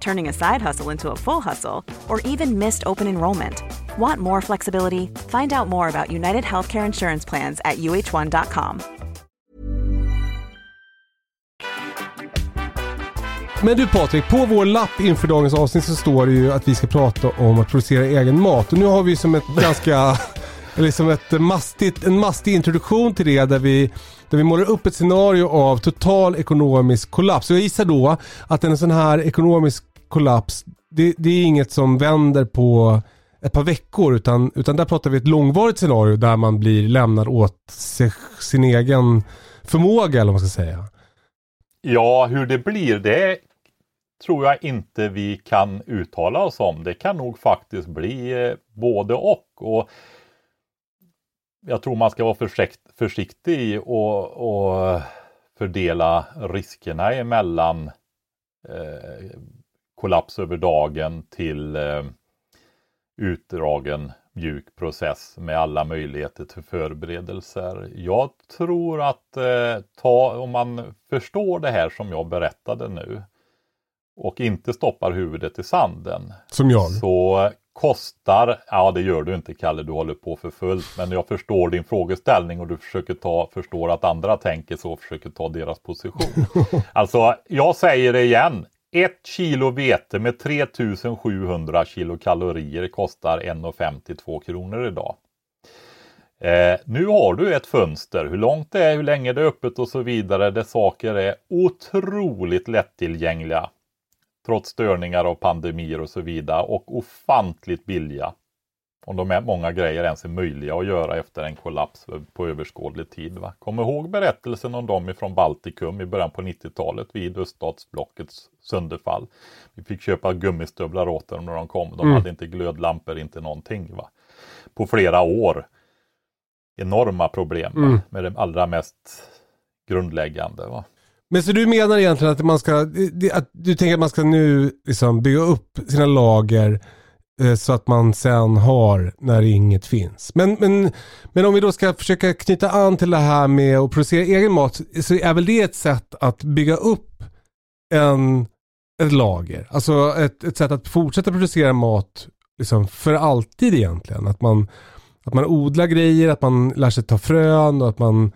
turning a side hustle into a full hustle, or even missed open enrollment. Want more flexibility? Find out more about United Healthcare Insurance Plans at uh1.com. Men du Patrik, på vår lapp inför dagens avsnitt så står det ju att vi ska prata om att producera egen mat. Och nu har vi som ett <laughs> ganska, liksom ett mastigt, en mastig introduktion till det där vi, där vi målar upp ett scenario av total ekonomisk kollaps. Och jag gissar då att en sån här ekonomisk kollaps, det, det är inget som vänder på ett par veckor utan, utan där pratar vi ett långvarigt scenario där man blir lämnad åt sig, sin egen förmåga eller vad man ska säga. Ja, hur det blir det tror jag inte vi kan uttala oss om. Det kan nog faktiskt bli eh, både och. och jag tror man ska vara försikt, försiktig och, och fördela riskerna emellan eh, kollaps över dagen till eh, utdragen mjuk process med alla möjligheter till förberedelser. Jag tror att eh, ta, om man förstår det här som jag berättade nu och inte stoppar huvudet i sanden. Som jag. Så kostar, ja det gör du inte Kalle, du håller på för fullt. Men jag förstår din frågeställning och du försöker ta, förstår att andra tänker så och försöker ta deras position. <laughs> alltså, jag säger det igen. Ett kilo vete med 3700 kilokalorier kostar 1,52 kronor idag. Eh, nu har du ett fönster, hur långt det är, hur länge det är öppet och så vidare, där saker är otroligt lättillgängliga trots störningar av pandemier och så vidare och ofantligt billiga. Om de är många grejer ens är möjliga att göra efter en kollaps på överskådlig tid. Va? Kom ihåg berättelsen om dem ifrån Baltikum i början på 90-talet vid öststatsblockets sönderfall. Vi fick köpa gummistövlar åt dem när de kom. De mm. hade inte glödlampor, inte någonting. Va? På flera år. Enorma problem mm. med det allra mest grundläggande. Va? Men så du menar egentligen att man ska, att du tänker att man ska nu liksom bygga upp sina lager Eh, så att man sen har när inget finns. Men, men, men om vi då ska försöka knyta an till det här med att producera egen mat så är väl det ett sätt att bygga upp en, ett lager. Alltså ett, ett sätt att fortsätta producera mat liksom för alltid egentligen. Att man, att man odlar grejer, att man lär sig ta frön och att man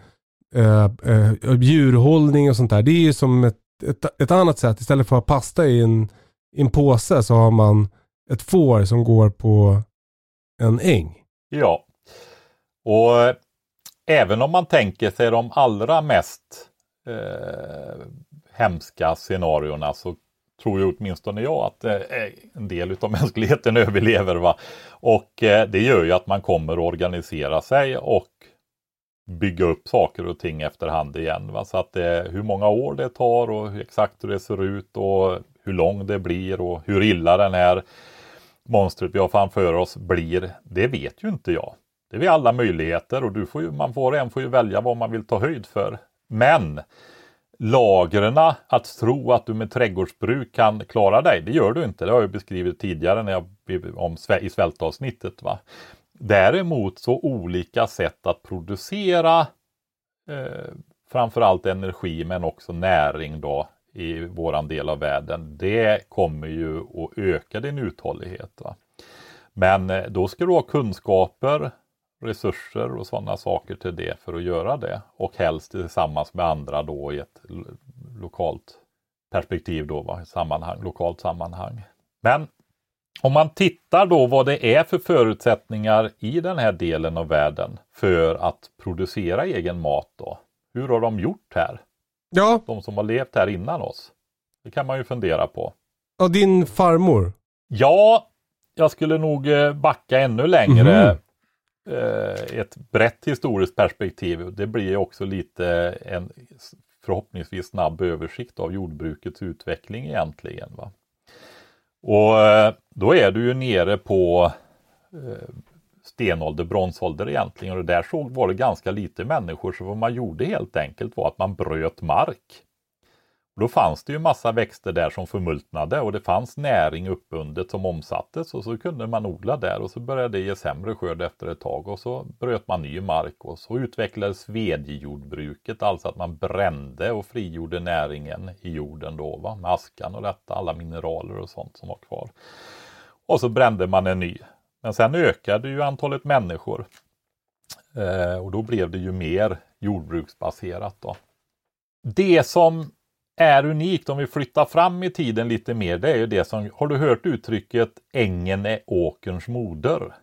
eh, eh, djurhållning och sånt där. Det är ju som ett, ett, ett annat sätt. Istället för att ha pasta i en, i en påse så har man ett får som går på en äng. Ja. Och eh, även om man tänker sig de allra mest eh, hemska scenarierna så tror ju åtminstone jag att eh, eh en del av <laughs> mänskligheten överlever. Va? Och eh, det gör ju att man kommer att organisera sig och bygga upp saker och ting efterhand igen. Va? Så att eh, hur många år det tar och exakt hur det ser ut och hur lång det blir och hur illa den här monstret vi har framför oss blir, det vet ju inte jag. Det är vi alla möjligheter och du får ju, man får en får ju välja vad man vill ta höjd för. Men lagren, att tro att du med trädgårdsbruk kan klara dig, det gör du inte. Det har jag beskrivit tidigare när jag, om, i svältavsnittet. Va? Däremot så olika sätt att producera eh, framförallt energi men också näring då i våran del av världen. Det kommer ju att öka din uthållighet. Va? Men eh, då ska du ha kunskaper, resurser och sådana saker till det för att göra det. Och helst tillsammans med andra då i ett lokalt perspektiv då, va? Sammanhang, lokalt sammanhang. Men om man tittar då vad det är för förutsättningar i den här delen av världen för att producera egen mat då. Hur har de gjort här? Ja. De som har levt här innan oss. Det kan man ju fundera på. Ja, din farmor? Ja, jag skulle nog eh, backa ännu längre. Mm. Ett brett historiskt perspektiv. Det blir också lite en förhoppningsvis snabb översikt av jordbrukets utveckling egentligen. Va? Och eh, då är du ju nere på stenålder, bronsålder egentligen. Och där såg var det ganska lite människor så vad man gjorde helt enkelt var att man bröt mark. Och då fanns det ju massa växter där som förmultnade och det fanns näring uppbundet som omsattes och så kunde man odla där och så började det ge sämre skörd efter ett tag och så bröt man ny mark och så utvecklades vedjordbruket, alltså att man brände och frigjorde näringen i jorden då va? med askan och detta, alla mineraler och sånt som var kvar. Och så brände man en ny. Men sen ökade ju antalet människor. Eh, och då blev det ju mer jordbruksbaserat. Då. Det som är unikt om vi flyttar fram i tiden lite mer, det är ju det som, har du hört uttrycket ängen är åkerns moder?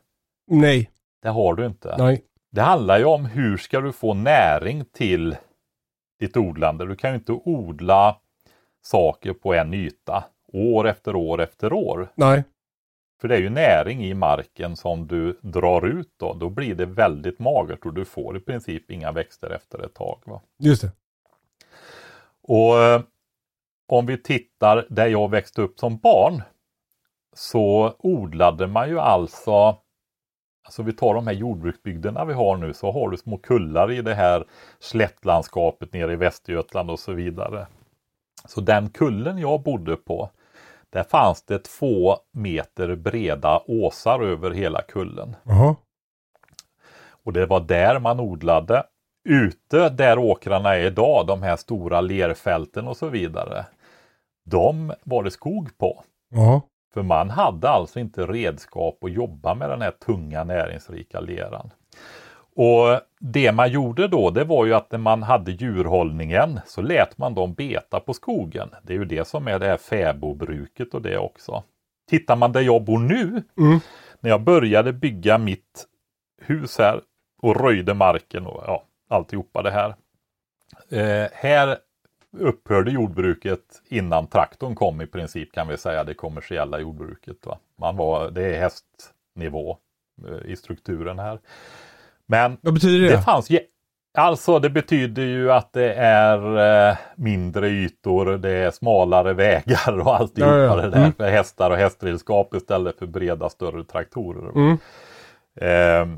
Nej. Det har du inte. Nej. Det handlar ju om hur ska du få näring till ditt odlande. Du kan ju inte odla saker på en yta år efter år efter år. Nej. För det är ju näring i marken som du drar ut då. Då blir det väldigt magert och du får i princip inga växter efter ett tag. Va? Just det. Och eh, om vi tittar där jag växte upp som barn så odlade man ju alltså Alltså vi tar de här jordbruksbygderna vi har nu så har du små kullar i det här slättlandskapet nere i Västergötland och så vidare. Så den kullen jag bodde på där fanns det två meter breda åsar över hela kullen. Aha. Och det var där man odlade. Ute där åkrarna är idag, de här stora lerfälten och så vidare. De var det skog på. Aha. För man hade alltså inte redskap att jobba med den här tunga näringsrika leran. Och det man gjorde då, det var ju att när man hade djurhållningen så lät man dem beta på skogen. Det är ju det som är det här fäbodbruket och det också. Tittar man där jag bor nu, mm. när jag började bygga mitt hus här och röjde marken och ja, alltihopa det här. Eh, här upphörde jordbruket innan traktorn kom i princip kan vi säga det kommersiella jordbruket. Va? Man var, det är hästnivå eh, i strukturen här. Men Vad betyder det? det fanns Alltså det betyder ju att det är eh, mindre ytor, det är smalare vägar och alltihopa Ja, ja. det där Mm. för hästar och hästredskap istället för breda större traktorer. Mm. Eh,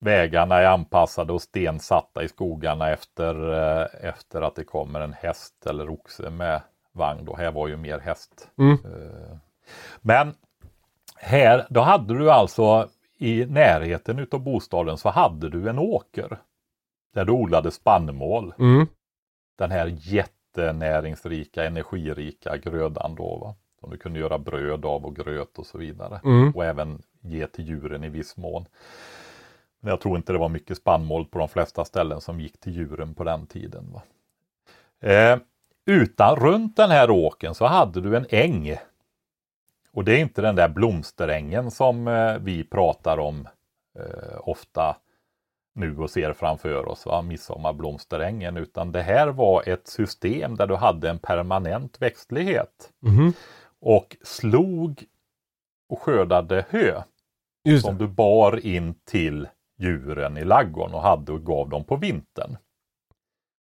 vägarna är anpassade och stensatta i skogarna efter, eh, efter att det kommer en häst eller oxe med vagn. Då. Här var ju mer häst. Mm. Eh, men här, då hade du alltså i närheten utav bostaden så hade du en åker. Där du odlade spannmål. Mm. Den här jättenäringsrika, energirika grödan då. Va? Som du kunde göra bröd av och gröt och så vidare. Mm. Och även ge till djuren i viss mån. Men jag tror inte det var mycket spannmål på de flesta ställen som gick till djuren på den tiden. Va? Eh, utan runt den här åken så hade du en äng. Och det är inte den där blomsterängen som eh, vi pratar om eh, ofta nu och ser framför oss, va? midsommarblomsterängen, utan det här var ett system där du hade en permanent växtlighet Mhm. och slog och skördade hö Just som det. du bar in till djuren i laggården och hade och gav dem på vintern.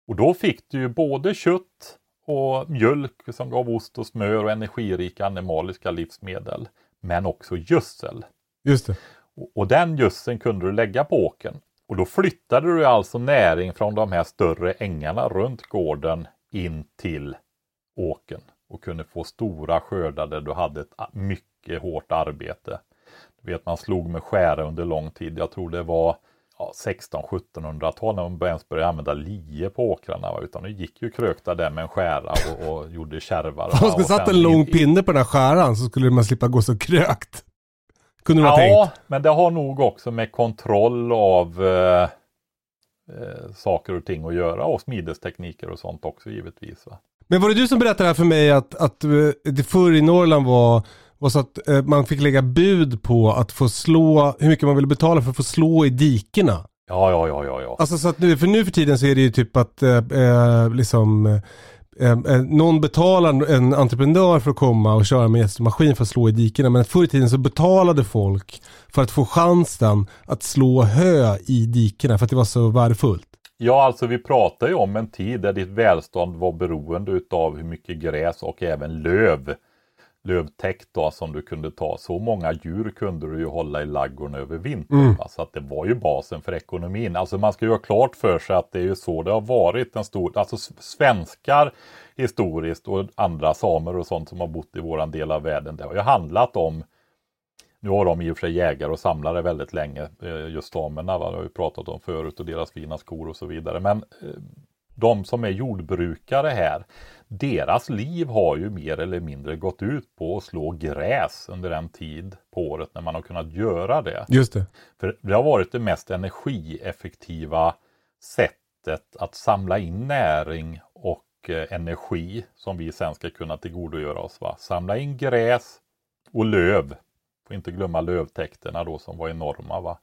Och då fick du ju både kött och mjölk som gav ost och smör och energirika animaliska livsmedel. Men också gödsel. Just det. Och, och den gödseln kunde du lägga på åkern. Och då flyttade du alltså näring från de här större ängarna runt gården in till åkern och kunde få stora skördar där du hade ett mycket hårt arbete. Du vet man slog med skära under lång tid. Jag tror det var ja, 16-1700-tal när man ens började använda lie på åkrarna. Va? Utan det gick ju krökta där med en skära och, och gjorde kärvar. Om man skulle satt en lång pinne på den här skäran så skulle man slippa gå så krökt. Kunde man ja, tänkt. men det har nog också med kontroll av eh, eh, saker och ting att göra och smidestekniker och sånt också givetvis. Va? Men var det du som berättade här för mig att, att eh, det förr i Norrland var, var så att eh, man fick lägga bud på att få slå, hur mycket man ville betala för att få slå i dikena? Ja, ja, ja, ja, ja. Alltså så att nu, för nu för tiden så är det ju typ att eh, eh, liksom eh, eh, någon betalar en entreprenör för att komma och köra med maskin för att slå i dikena. Men förr i tiden så betalade folk för att få chansen att slå hö i dikena för att det var så värdefullt. Ja, alltså vi pratar ju om en tid där ditt välstånd var beroende utav hur mycket gräs och även löv lövtäckt då som du kunde ta. Så många djur kunde du ju hålla i laggården över vintern. Mm. va? Så att det var ju basen för ekonomin. Alltså man ska ju ha klart för sig att det är ju så det har varit en stor, alltså svenskar historiskt och andra samer och sånt som har bott i våran del av världen. Det har ju handlat om nu har de i och för sig jägare och samlare väldigt länge, eh, just samerna, va? det har vi pratat om förut och deras fina skor och så vidare. Men eh, de som är jordbrukare här, deras liv har ju mer eller mindre gått ut på att slå gräs under en tid på året när man har kunnat göra det. Just det. För det har varit det mest energieffektiva sättet att samla in näring och eh, energi som vi sen ska kunna tillgodogöra oss. Va? Samla in gräs och löv. Får inte glömma lövtäkterna då som var enorma. Va?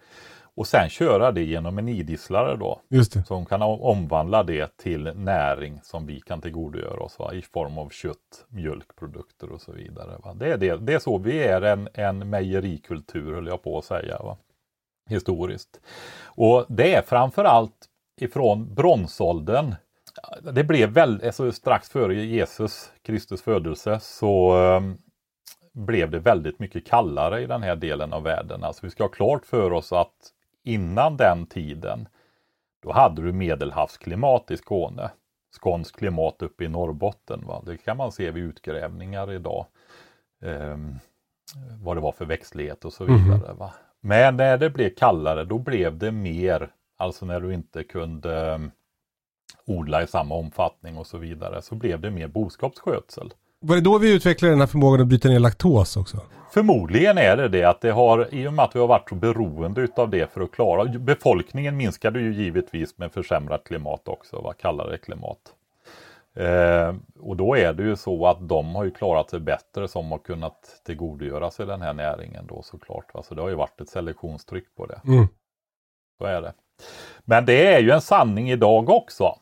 Och sen köra det genom en idisslare då Just det. som kan om- omvandla det till näring som vi kan tillgodogöra oss va? i form av kött, mjölkprodukter och så vidare. Va? Det, är det, det är så vi är en, en mejerikultur höll jag på att säga. Va? Historiskt. Och det är framförallt ifrån bronsåldern. Det blev väl, alltså strax före Jesus Kristus födelse så eh, blev det väldigt mycket kallare i den här delen av världen. Alltså vi ska ha klart för oss att innan den tiden då hade du medelhavsklimat i Skåne. Skånskt klimat uppe i Norrbotten. Va? Det kan man se vid utgrävningar idag. Ehm, vad det var för växtlighet och så vidare. Va? Men när det blev kallare då blev det mer, alltså när du inte kunde um, odla i samma omfattning och så vidare, så blev det mer boskapsskötsel. Var det då vi utvecklade den här förmågan att bryta ner laktos också? Förmodligen är det det att det har, i och med att vi har varit så beroende utav det för att klara, befolkningen minskade ju givetvis med försämrat klimat också, va? kallare klimat. Eh, och då är det ju så att de har ju klarat sig bättre som har kunnat tillgodogöra sig den här näringen då såklart. Så det har ju varit ett selektionstryck på det. Mm. Så är det. Men det är ju en sanning idag också.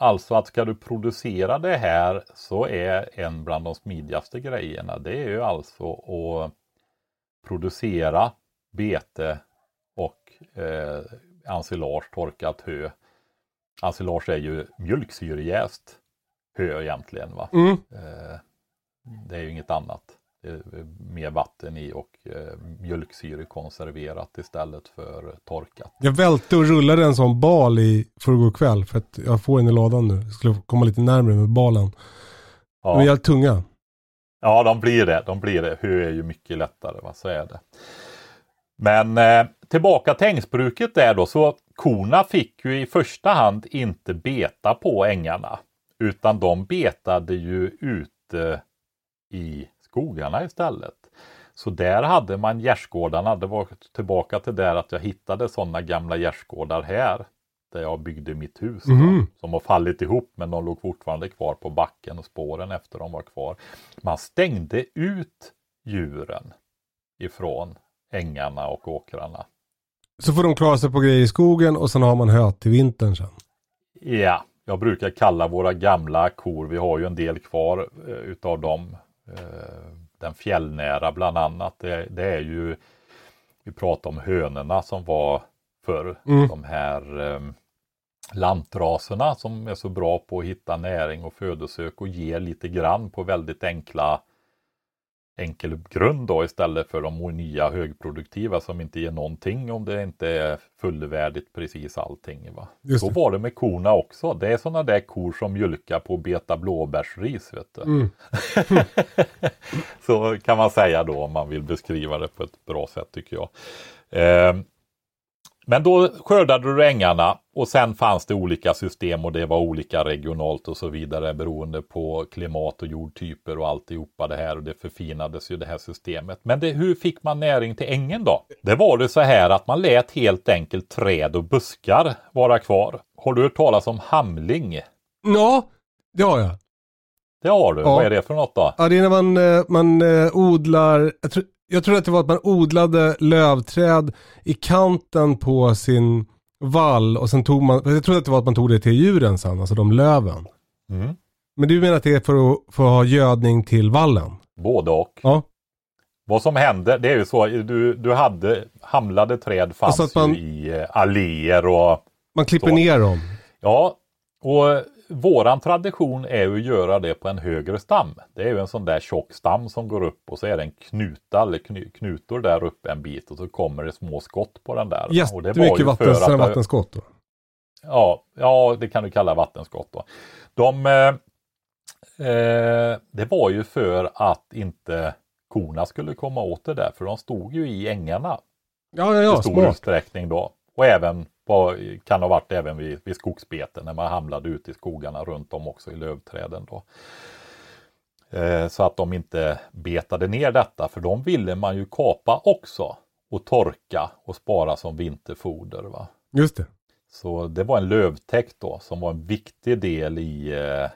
Alltså att ska du producera det här så är en bland de smidigaste grejerna det är ju alltså att producera bete och eh, ensilage, torkat hö. Ensilage är ju mjölksyrejäst hö egentligen. Va? Mm. Eh, det är ju inget annat. Är mer vatten i och eh, mjölksyre konserverat istället för torkat. Jag välte och rullade en sån bal i förrgår kväll för att jag får den i ladan nu. Jag skulle komma lite närmare med balen. De är Ja, helt tunga. ja de blir det. De blir det. Hö är ju mycket lättare, va? så är det. Men eh, tillbaka till ängsbruket där då, så korna fick ju i första hand inte beta på ängarna. Utan de betade ju ute i skogarna istället. Så där hade man gärdsgårdarna. Det var tillbaka till där att jag hittade sådana gamla gärdsgårdar här. Där jag byggde mitt hus. då, Mhm. Som har fallit ihop men de låg fortfarande kvar på backen och spåren efter dem var kvar. Man stängde ut djuren ifrån ängarna och åkrarna. Så får de klara sig på grejer i skogen och sen har man hö till vintern sen. Ja, jag brukar kalla våra gamla kor, vi har ju en del kvar eh, utav dem. Eh, den fjällnära bland annat. Det, det är ju, vi pratar om hönorna som var förr. Mm. De här eh, lantraserna som är så bra på att hitta näring och födosök och ger lite grann på väldigt enkla enkel grund då istället för de nya högproduktiva som inte ger någonting om det inte är fullvärdigt precis allting. Va? Så var det med korna också. Det är sådana där kor som mjölkar på beta blåbärsris. Vet du. Mm. <laughs> Så kan man säga då om man vill beskriva det på ett bra sätt tycker jag. Eh, men då skördade du ängarna och sen fanns det olika system och det var olika regionalt och så vidare beroende på klimat och jordtyper och alltihopa det här och det förfinades ju det här systemet. Men det, hur fick man näring till ängen då? Det var det så här att man lät helt enkelt träd och buskar vara kvar. Har du hört talas om hamling? Ja, det har jag. Det har du. Ja. Vad är det för något då? Ja, det är när man, eh, man eh, odlar, jag tror, jag tror att det var att man odlade lövträd i kanten på sin vall och sen tog man, jag tror att det var att man tog det till djuren sen, alltså de löven. Mm. Men du menar att det är för att, för att ha gödning till vallen? Både och. Ja. Vad som hände, det är ju så, du, du hade hamlade träd fanns Alltså man- ju i alléer och Man klipper Så. ner dem. ja. Och våran tradition är ju att göra det på en högre stam. Det är ju en sån där tjock stam som går upp och så är det en knuta eller kny, knutor där uppe en bit och så kommer det små skott på den där. Jättemycket vatten, att- vattenskott då. Ja, ja, det kan du kalla vattenskott då. De, eh, eh, det var ju för att inte korna skulle komma åt det där, för de stod ju i ängarna Ja, ja, ja, i stor smart. utsträckning då. Och även på, kan ha varit även vid, vid skogsbeten när man hamnade ute i skogarna runt om också i lövträden då. Eh, så att de inte betade ner detta, för de ville man ju kapa också och torka och spara som vinterfoder. Va? Just det. Så det var en lövtäkt då som var en viktig del i eh,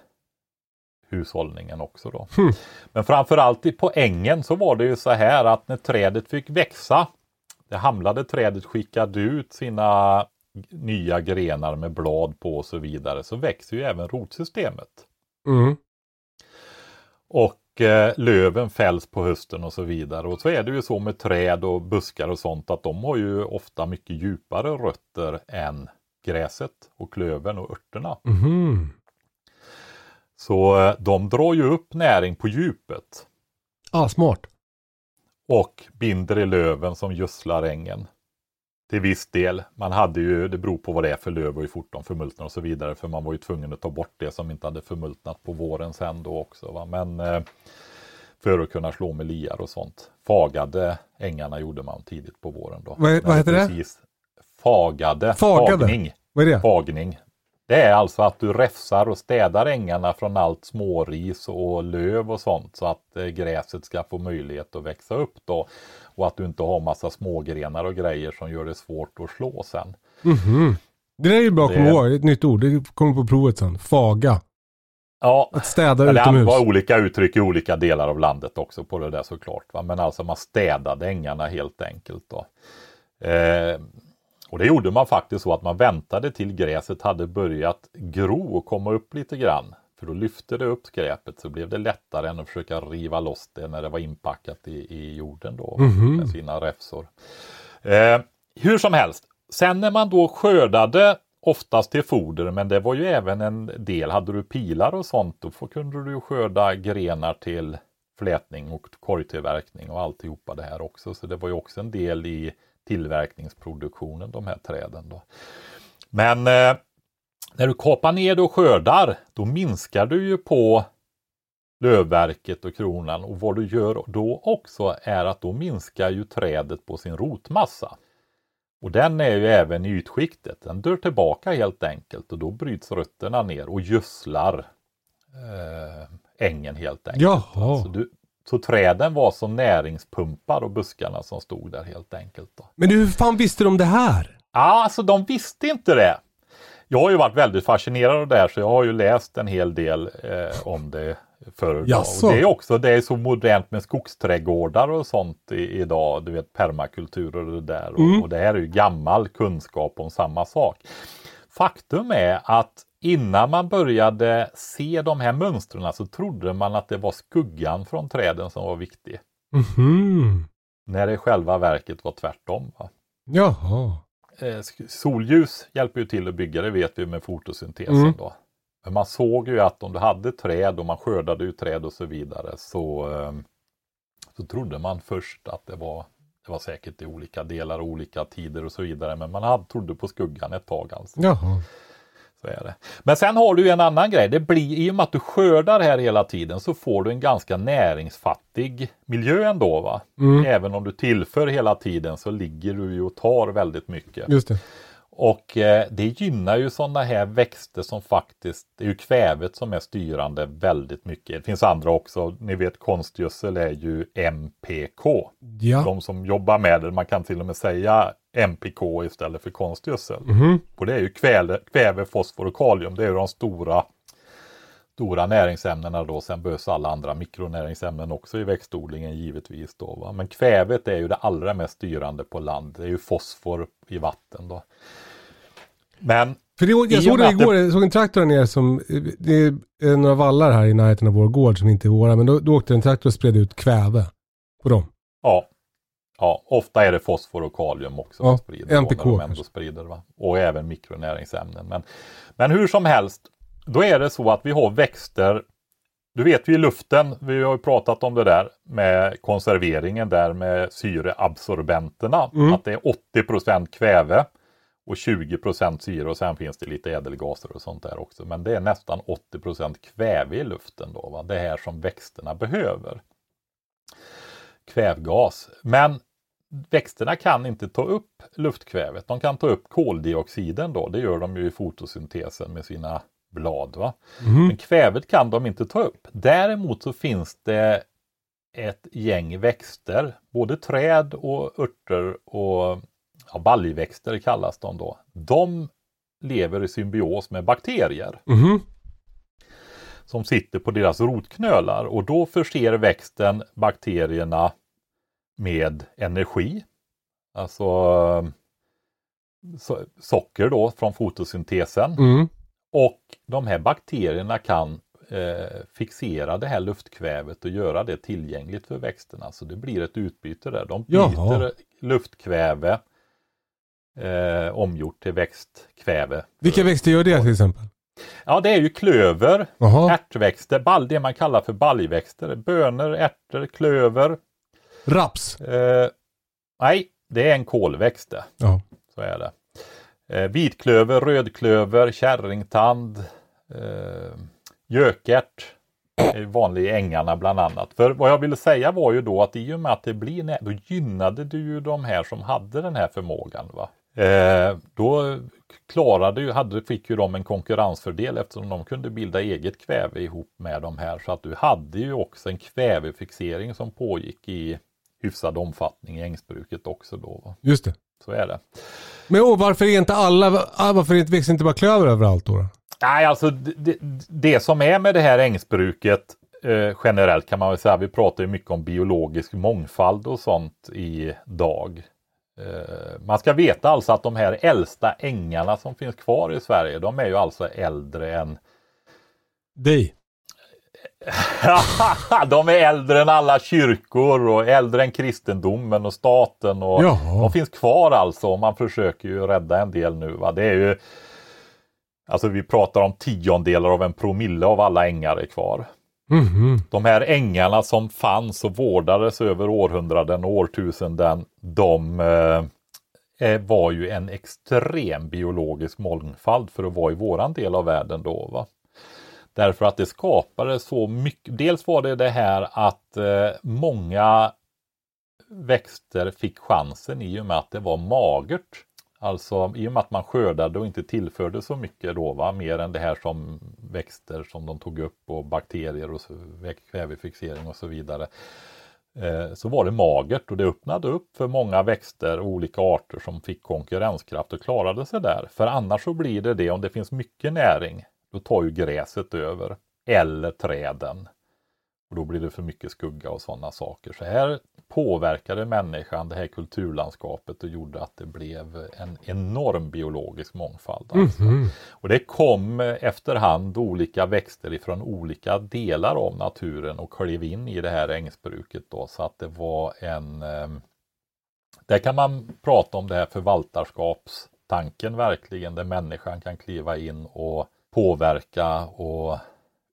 hushållningen också då. Hmm. Men framförallt i- på ängen så var det ju så här att när trädet fick växa, det hamlade trädet skickade ut sina nya grenar med blad på och så vidare, så växer ju även rotsystemet. Mm. Och eh, löven fälls på hösten och så vidare. Och så är det ju så med träd och buskar och sånt att de har ju ofta mycket djupare rötter än gräset och klövern och örterna. Mhm. Så eh, de drar ju upp näring på djupet Ah, smart. och binder i löven som gödslar ängen. Till viss del. Man hade ju, det beror på vad det är för löv och hur fort de förmultnar och så vidare. För man var ju tvungen att ta bort det som inte hade förmultnat på våren sen då också. Va? Men eh, för att kunna slå med liar och sånt. Fagade ängarna gjorde man tidigt på våren då. Vad- vad heter det? Precis, fagade. Fagade? Fagning. Vad är det? Fagning. Det är alltså att du räfsar och städar ängarna från allt småris och löv och sånt så att eh, gräset ska få möjlighet att växa upp då. Och att du inte har massa smågrenar och grejer som gör det svårt att slå sen. Mhm. Det där är ju bra att Det- komma ihåg. Det ett nytt ord. Det kommer på provet sen. Faga. Ja, Att städa det utomhus. var olika uttryck i olika delar av landet också på det där såklart. Va? Men alltså man städade ängarna helt enkelt. Då. Eh, och det gjorde man faktiskt så att man väntade till gräset hade börjat gro och komma upp lite grann. För då lyfte det upp skräpet så blev det lättare än att försöka riva loss det när det var inpackat i, i jorden då Mhm. med sina räfsor. Eh, hur som helst, sen när man då skördade oftast till foder, men det var ju även en del, hade du pilar och sånt, då kunde du skörda grenar till flätning och korgtillverkning och alltihopa det här också. Så det var ju också en del i tillverkningsproduktionen, de här träden. Då. Men eh, när du kapar ner det och skördar, då minskar du ju på lövverket och kronan och vad du gör då också är att då minskar ju trädet på sin rotmassa. Och den är ju även i ytskiktet. Den dör tillbaka helt enkelt och då bryts rötterna ner och gödslar eh, ängen helt enkelt. Jaha. Så, du, så träden var som näringspumpar och buskarna som stod där helt enkelt. Då. Men hur fan visste de det här? Ja, alltså de visste inte det. Jag har ju varit väldigt fascinerad av det här så jag har ju läst en hel del eh, om det förr. Jaså? Och det är också det är så modernt med skogsträdgårdar och sånt i, idag. Du vet permakultur och det där. Mm. Och, och det här är ju gammal kunskap om samma sak. Faktum är att innan man började se de här mönstren så trodde man att det var skuggan från träden som var viktig. Mhm. När det i själva verket var tvärtom. Va? Jaha. Eh, solljus hjälper ju till att bygga, det vet vi med fotosyntesen Mm. då. Men man såg ju att om du hade träd och man skördade ut träd och så vidare så, eh, så trodde man först att det var, det var säkert i olika delar och olika tider och så vidare. Men man hade, trodde på skuggan ett tag alltså. Jaha. Så är det. Men sen har du en annan grej. Det blir, I och med att du skördar här hela tiden så får du en ganska näringsfattig miljö ändå. Va? Mm. Även om du tillför hela tiden så ligger du ju och tar väldigt mycket. Just det. Och eh, det gynnar ju sådana här växter som faktiskt, det är ju kvävet som är styrande väldigt mycket. Det finns andra också, ni vet konstgödsel är ju MPK. Ja. De som jobbar med det, man kan till och med säga MPK istället för konstgödsel. Mhm. Och det är ju kväve, kväve, fosfor och kalium. Det är ju de stora, stora näringsämnena då. Sen behövs alla andra mikronäringsämnen också i växtodlingen givetvis. Då, va? Men kvävet är ju det allra mest styrande på land. Det är ju fosfor i vatten då. Men För det, jag såg det igår, jag såg en traktor här nere som, det är några vallar här i närheten av vår gård som inte är våra, men då, då åkte en traktor och spred ut kväve på dem. ja, ja, ofta är det fosfor och kalium också. Ja, sprider då, NPK de ändå sprider, va? Och även mikronäringsämnen. Men, men hur som helst, då är det så att vi har växter Du vet ju i luften, vi har ju pratat om det där med konserveringen där med syreabsorbenterna. Mm. Att det är 80% kväve och 20% syre och sen finns det lite ädelgaser och sånt där också. Men det är nästan 80% kväve i luften då. Va? Det här som växterna behöver. Kvävgas. Men växterna kan inte ta upp luftkvävet. De kan ta upp koldioxiden då. Det gör de ju i fotosyntesen med sina blad. Va? Mhm. Men kvävet kan de inte ta upp. Däremot så finns det ett gäng växter, både träd och örter och ja, baljväxter kallas de då. De lever i symbios med bakterier Mhm. som sitter på deras rotknölar och då förser växten bakterierna med energi. Alltså so socker då från fotosyntesen. Mm. Och de här bakterierna kan eh, fixera det här luftkvävet och göra det tillgängligt för växterna. Så det blir ett utbyte där. De byter Jaha. luftkväve eh, omgjort till växtkväve. Vilka växter gör det till exempel? Ja, det är ju klöver, Jaha. ärtväxter, det man kallar för baljväxter. Bönor, ärtor, klöver. Raps. Eh, nej, det är en kolväxt det. Så är det. Eh, vitklöver, rödklöver, kärringtand, eh, gökärt är vanlig i ängarna bland annat. För vad jag ville säga var ju då att i och med att det blir nä- då gynnade du ju de här som hade den här förmågan. Va? Eh, då klarade ju, hade, fick ju de en konkurrensfördel eftersom de kunde bilda eget kväve ihop med de här. Så att du hade ju också en kvävefixering som pågick i hyfsad omfattning i ängsbruket också då. Va? Just det. Så är det. Men och varför inte alla, ah, varför inte- växer inte bara klöver överallt då? Nej, alltså det, det, det som är med det här ängsbruket eh, generellt kan man väl säga, vi pratar ju mycket om biologisk mångfald och sånt idag. Eh, man ska veta alltså att de här äldsta ängarna som finns kvar i Sverige, de är ju alltså äldre än Dig. <laughs> de är äldre än alla kyrkor och äldre än kristendomen och staten. Och Jaha. De finns kvar alltså och man försöker ju rädda en del nu. Va? Det är ju Alltså vi pratar om tiondelar av en promille av alla ängar är kvar. Mhm. De här ängarna som fanns och vårdades över århundraden och årtusenden, de eh, eh, var ju en extrem biologisk mångfald för att vara i våran del av världen då. Va? Därför att det skapade så mycket. Dels var det det här att eh, många växter fick chansen i och med att det var magert. Alltså i och med att man skördade och inte tillförde så mycket då, va? mer än det här som växter som de tog upp och bakterier och så, kvävefixering och så vidare. Eh, så var det magert och det öppnade upp för många växter och olika arter som fick konkurrenskraft och klarade sig där. För annars så blir det det, om det finns mycket näring, då tar ju gräset över. Eller träden. Och då blir det för mycket skugga och sådana saker. Så här påverkade människan det här kulturlandskapet och gjorde att det blev en enorm biologisk mångfald. Alltså. Mhm. Och det kom efterhand olika växter ifrån olika delar av naturen och klev in i det här ängsbruket då så att det var en, eh, där kan man prata om det här förvaltarskapstanken verkligen, där människan kan kliva in och påverka och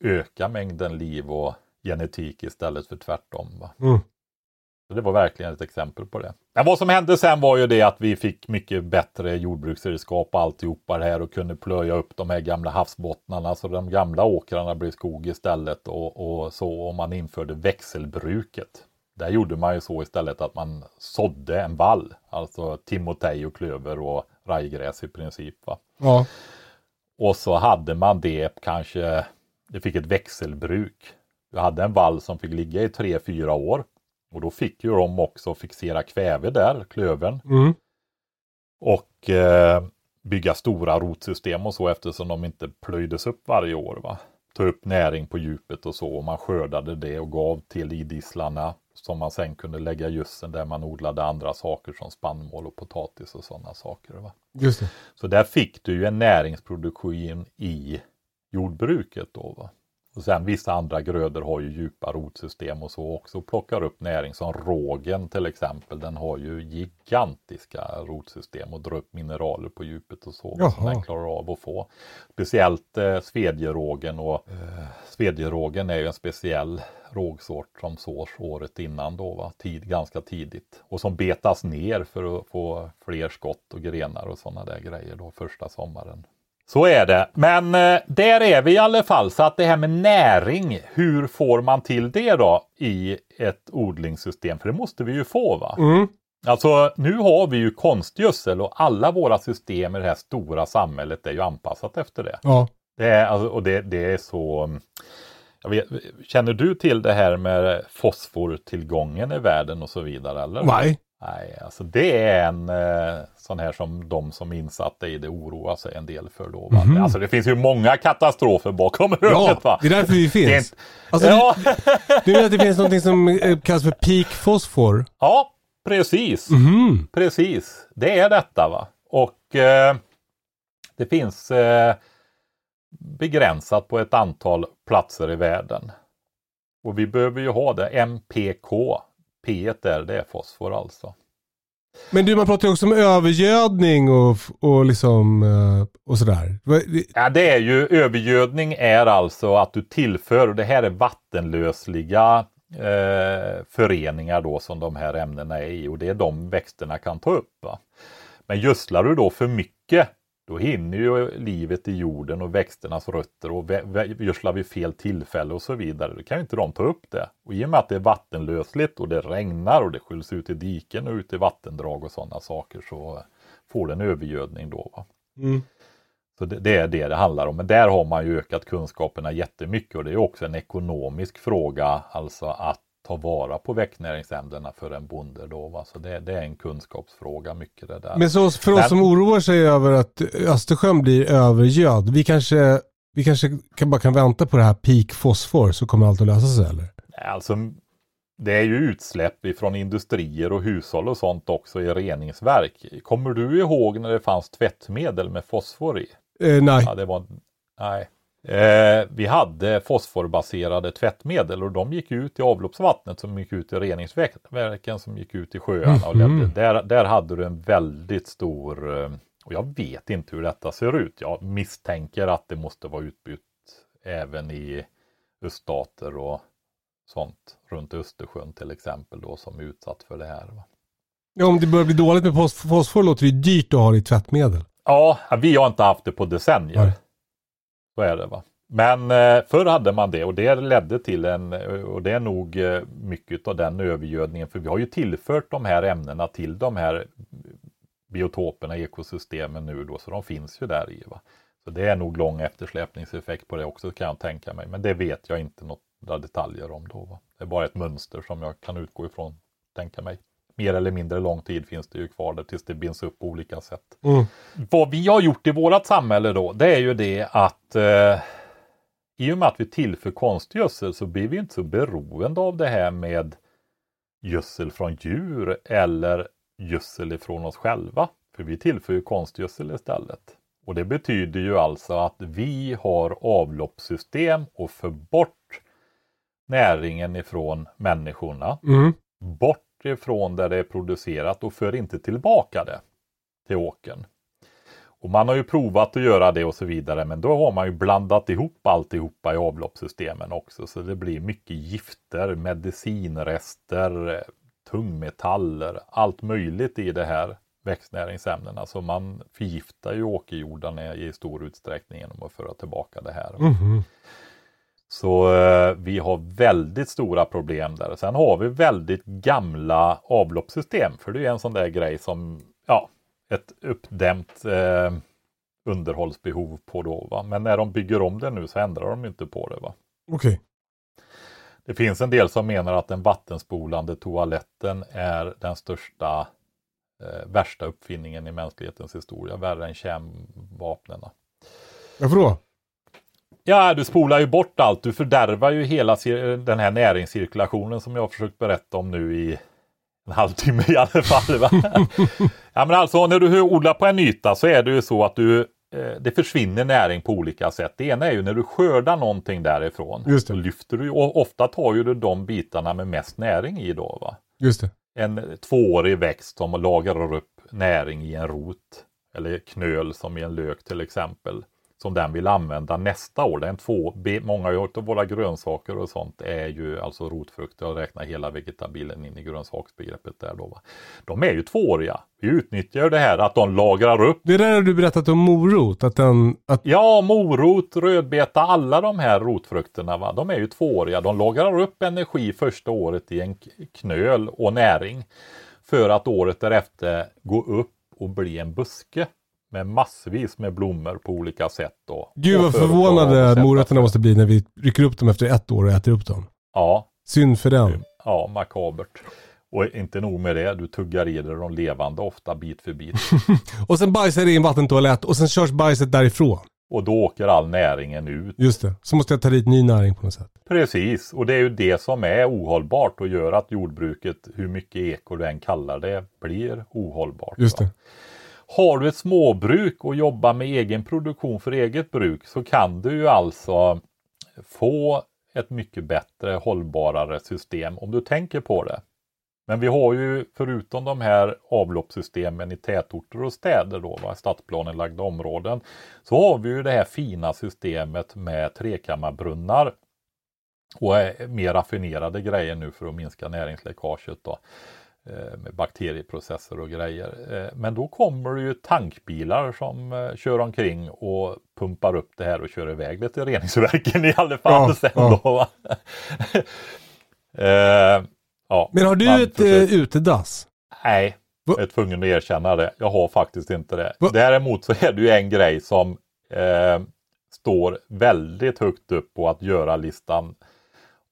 öka mängden liv och genetik istället för tvärtom. Va? Mm. Så det var verkligen ett exempel på det. Men vad som hände sen var ju det att vi fick mycket bättre jordbruksredskap och alltihopa det här och kunde plöja upp de här gamla havsbottnarna så de gamla åkrarna blev skog istället och, och så och man införde växelbruket. Där gjorde man ju så istället att man sådde en vall, alltså timotej och klöver och rajgräs i princip. Va? Ja. Och så hade man det kanske, det fick ett växelbruk. Du hade en vall som fick ligga i tre fyra år. Och då fick ju de också fixera kväve där, klövern. Mm. Och eh, bygga stora rotsystem och så eftersom de inte plöjdes upp varje år. Va? Ta upp näring på djupet och så. Och man skördade det och gav till idisslarna som man sen kunde lägga gödseln där man odlade andra saker som spannmål och potatis och sådana saker. Va? Just det. Så där fick du ju en näringsproduktion i jordbruket då. Va? Och sen vissa andra grödor har ju djupa rotsystem och så också plockar upp näring som rågen till exempel. Den har ju gigantiska rotsystem och drar upp mineraler på djupet och så Jaha. som den klarar av att få. Speciellt eh, svedjerågen och eh, svedjerågen är ju en speciell rågsort som sås året innan då, va? Tid, ganska tidigt. Och som betas ner för att få fler skott och grenar och sådana där grejer då första sommaren. Så är det. Men eh, där är vi i alla fall. Så att det här med näring, hur får man till det då i ett odlingssystem? För det måste vi ju få va? Mm. Alltså nu har vi ju konstgödsel och alla våra system i det här stora samhället är ju anpassat efter det. Ja. Det är, alltså, och det, det är så... Vet, känner du till det här med fosfortillgången i världen och så vidare? Eller? Nej. Nej, alltså det är en eh, sån här som de som insatta i det oroar sig en del för då. va? Mhm. Alltså det finns ju många katastrofer bakom Ja, hörnet va. det är därför vi finns. inte- Alltså, ja, <laughs> Du vet att det finns något som eh, kallas för peak fosfor. ja, precis. Mhm. Precis, det är detta va. Och eh, det finns eh, begränsat på ett antal platser i världen. Och vi behöver ju ha det, MPK. P där, det är fosfor alltså. Men du, man pratar ju också om övergödning och, och liksom eh, och sådär. Ja, det är ju övergödning är alltså att du tillför, och det här är vattenlösliga eh, föreningar då som de här ämnena är i och det är de växterna kan ta upp. Va? Men gödslar du då för mycket, då hinner ju livet i jorden och växternas rötter och gödslar vid fel tillfälle och så vidare, då kan ju inte de ta upp det. Och i och med att det är vattenlösligt och det regnar och det skyls ut i diken och ut i vattendrag och sådana saker så får det en övergödning då. Va? Mm. Så det, det är det det handlar om. Men där har man ju ökat kunskaperna jättemycket och det är också en ekonomisk fråga, alltså att ta vara på växtnäringsämnena för en bonde då. Va? Så det, det är en kunskapsfråga mycket det där. Men så för oss Men- som oroar sig över att Östersjön blir övergödd, vi kanske, vi kanske kan, bara kan vänta på det här peak fosfor så kommer allt att lösa sig eller? Alltså, det är ju utsläpp ifrån industrier och hushåll och sånt också i reningsverk. Kommer du ihåg när det fanns tvättmedel med fosfor i? Eh, nej. Ja, det var... Nej. Eh, vi hade fosforbaserade tvättmedel och de gick ut i avloppsvattnet som gick ut i reningsverken som gick ut i sjöarna. Och Mhm. ledde. Där, där hade du en väldigt stor, eh, och jag vet inte hur detta ser ut. Jag misstänker att det måste vara utbytt även i öststater och sånt runt Östersjön till exempel då som är utsatt för det här. Va? Ja, om det börjar bli dåligt med fos- fosfor låter det dyrt att ha det i tvättmedel. Ja, vi har inte haft det på decennier. Nej. Så är det va. Men eh, förr hade man det och det ledde till en, och det är nog eh, mycket av den övergödningen, för vi har ju tillfört de här ämnena till de här biotoperna, ekosystemen nu då, så de finns ju där i. Va? Så det är nog lång eftersläpningseffekt på det också kan jag tänka mig, men det vet jag inte några detaljer om då. Va? Det är bara ett mönster som jag kan utgå ifrån, tänka mig. Mer eller mindre lång tid finns det ju kvar där tills det binds upp på olika sätt. Mm. Vad vi har gjort i vårt samhälle då, det är ju det att eh, i och med att vi tillför konstgödsel så blir vi inte så beroende av det här med gödsel från djur eller gödsel ifrån oss själva. För vi tillför ju konstgödsel istället. Och det betyder ju alltså att vi har avloppssystem och för bort näringen ifrån människorna Mm. bort ifrån där det är producerat och för inte tillbaka det till åkern. Och man har ju provat att göra det och så vidare men då har man ju blandat ihop alltihopa i avloppssystemen också så det blir mycket gifter, medicinrester, tungmetaller, allt möjligt i det här växtnäringsämnena. Så man förgiftar ju åkerjordarna i stor utsträckning genom att föra tillbaka det här. Mhm. Så eh, vi har väldigt stora problem där. Sen har vi väldigt gamla avloppssystem. För det är en sån där grej som, ja, ett uppdämt eh, underhållsbehov på då. Va? Men när de bygger om det nu så ändrar de inte på det. va. Okej. Det finns en del som menar att den vattenspolande toaletten är den största, eh, värsta uppfinningen i mänsklighetens historia. Värre än kärnvapnen. Varför då? Ja, du spolar ju bort allt. Du fördärvar ju hela den här näringscirkulationen som jag har försökt berätta om nu i en halvtimme i alla fall. <laughs> Ja, men alltså när du odlar på en yta så är det ju så att du eh, det försvinner näring på olika sätt. Det ena är ju när du skördar någonting därifrån. Just det. Så lyfter du och ofta tar ju du de bitarna med mest näring i då. Va? Just det. En tvåårig växt som lagrar upp näring i en rot. Eller knöl som i en lök till exempel. Som den vill använda nästa år. Den två, många av våra grönsaker och sånt är ju alltså rotfrukter. Jag räknar hela vegetabilen in i grönsaksbegreppet där då. Va? De är ju tvååriga. Vi utnyttjar ju det här att de lagrar upp Det där har du berättat om morot. Att den, att, Ja, morot, rödbeta, alla de här rotfrukterna, va? de är ju tvååriga. De lagrar upp energi första året i en knöl och näring. För att året därefter gå upp och bli en buske. Med massvis med blommor på olika sätt. Då. gud vad förvånade morötterna måste bli när vi rycker upp dem efter ett år och äter upp dem. Ja, Synd för den. ja, makabert. Och inte nog med det, du tuggar i dig de levande ofta bit för bit. <laughs> Och sen bajsar det i en vattentoalett och sen körs bajset därifrån. och då åker all näringen ut. Just det. Så måste jag ta dit ny näring på något sätt. Precis, och det är ju det som är ohållbart och gör att jordbruket, hur mycket eko du än kallar det, blir ohållbart. Just va? Har du ett småbruk och jobbar med egen produktion för eget bruk så kan du ju alltså få ett mycket bättre hållbarare system om du tänker på det. Men vi har ju förutom de här avloppssystemen i tätorter och städer då, va, stadsplanelagda områden, så har vi ju det här fina systemet med trekammarbrunnar och eh, mer raffinerade grejer nu för att minska näringsläckaget då med bakterieprocesser och grejer. Eh, Men då kommer det ju tankbilar som eh, kör omkring och pumpar upp det här och kör iväg det till reningsverken i alla fall Ja, sen ja. då. <laughs> Eh, ja, Men har du ett försöker- eh, utedass? Nej, Va? jag är tvungen att erkänna det. Jag har faktiskt inte det. Va? Däremot så är det ju en grej som eh, står väldigt högt upp på att göra-listan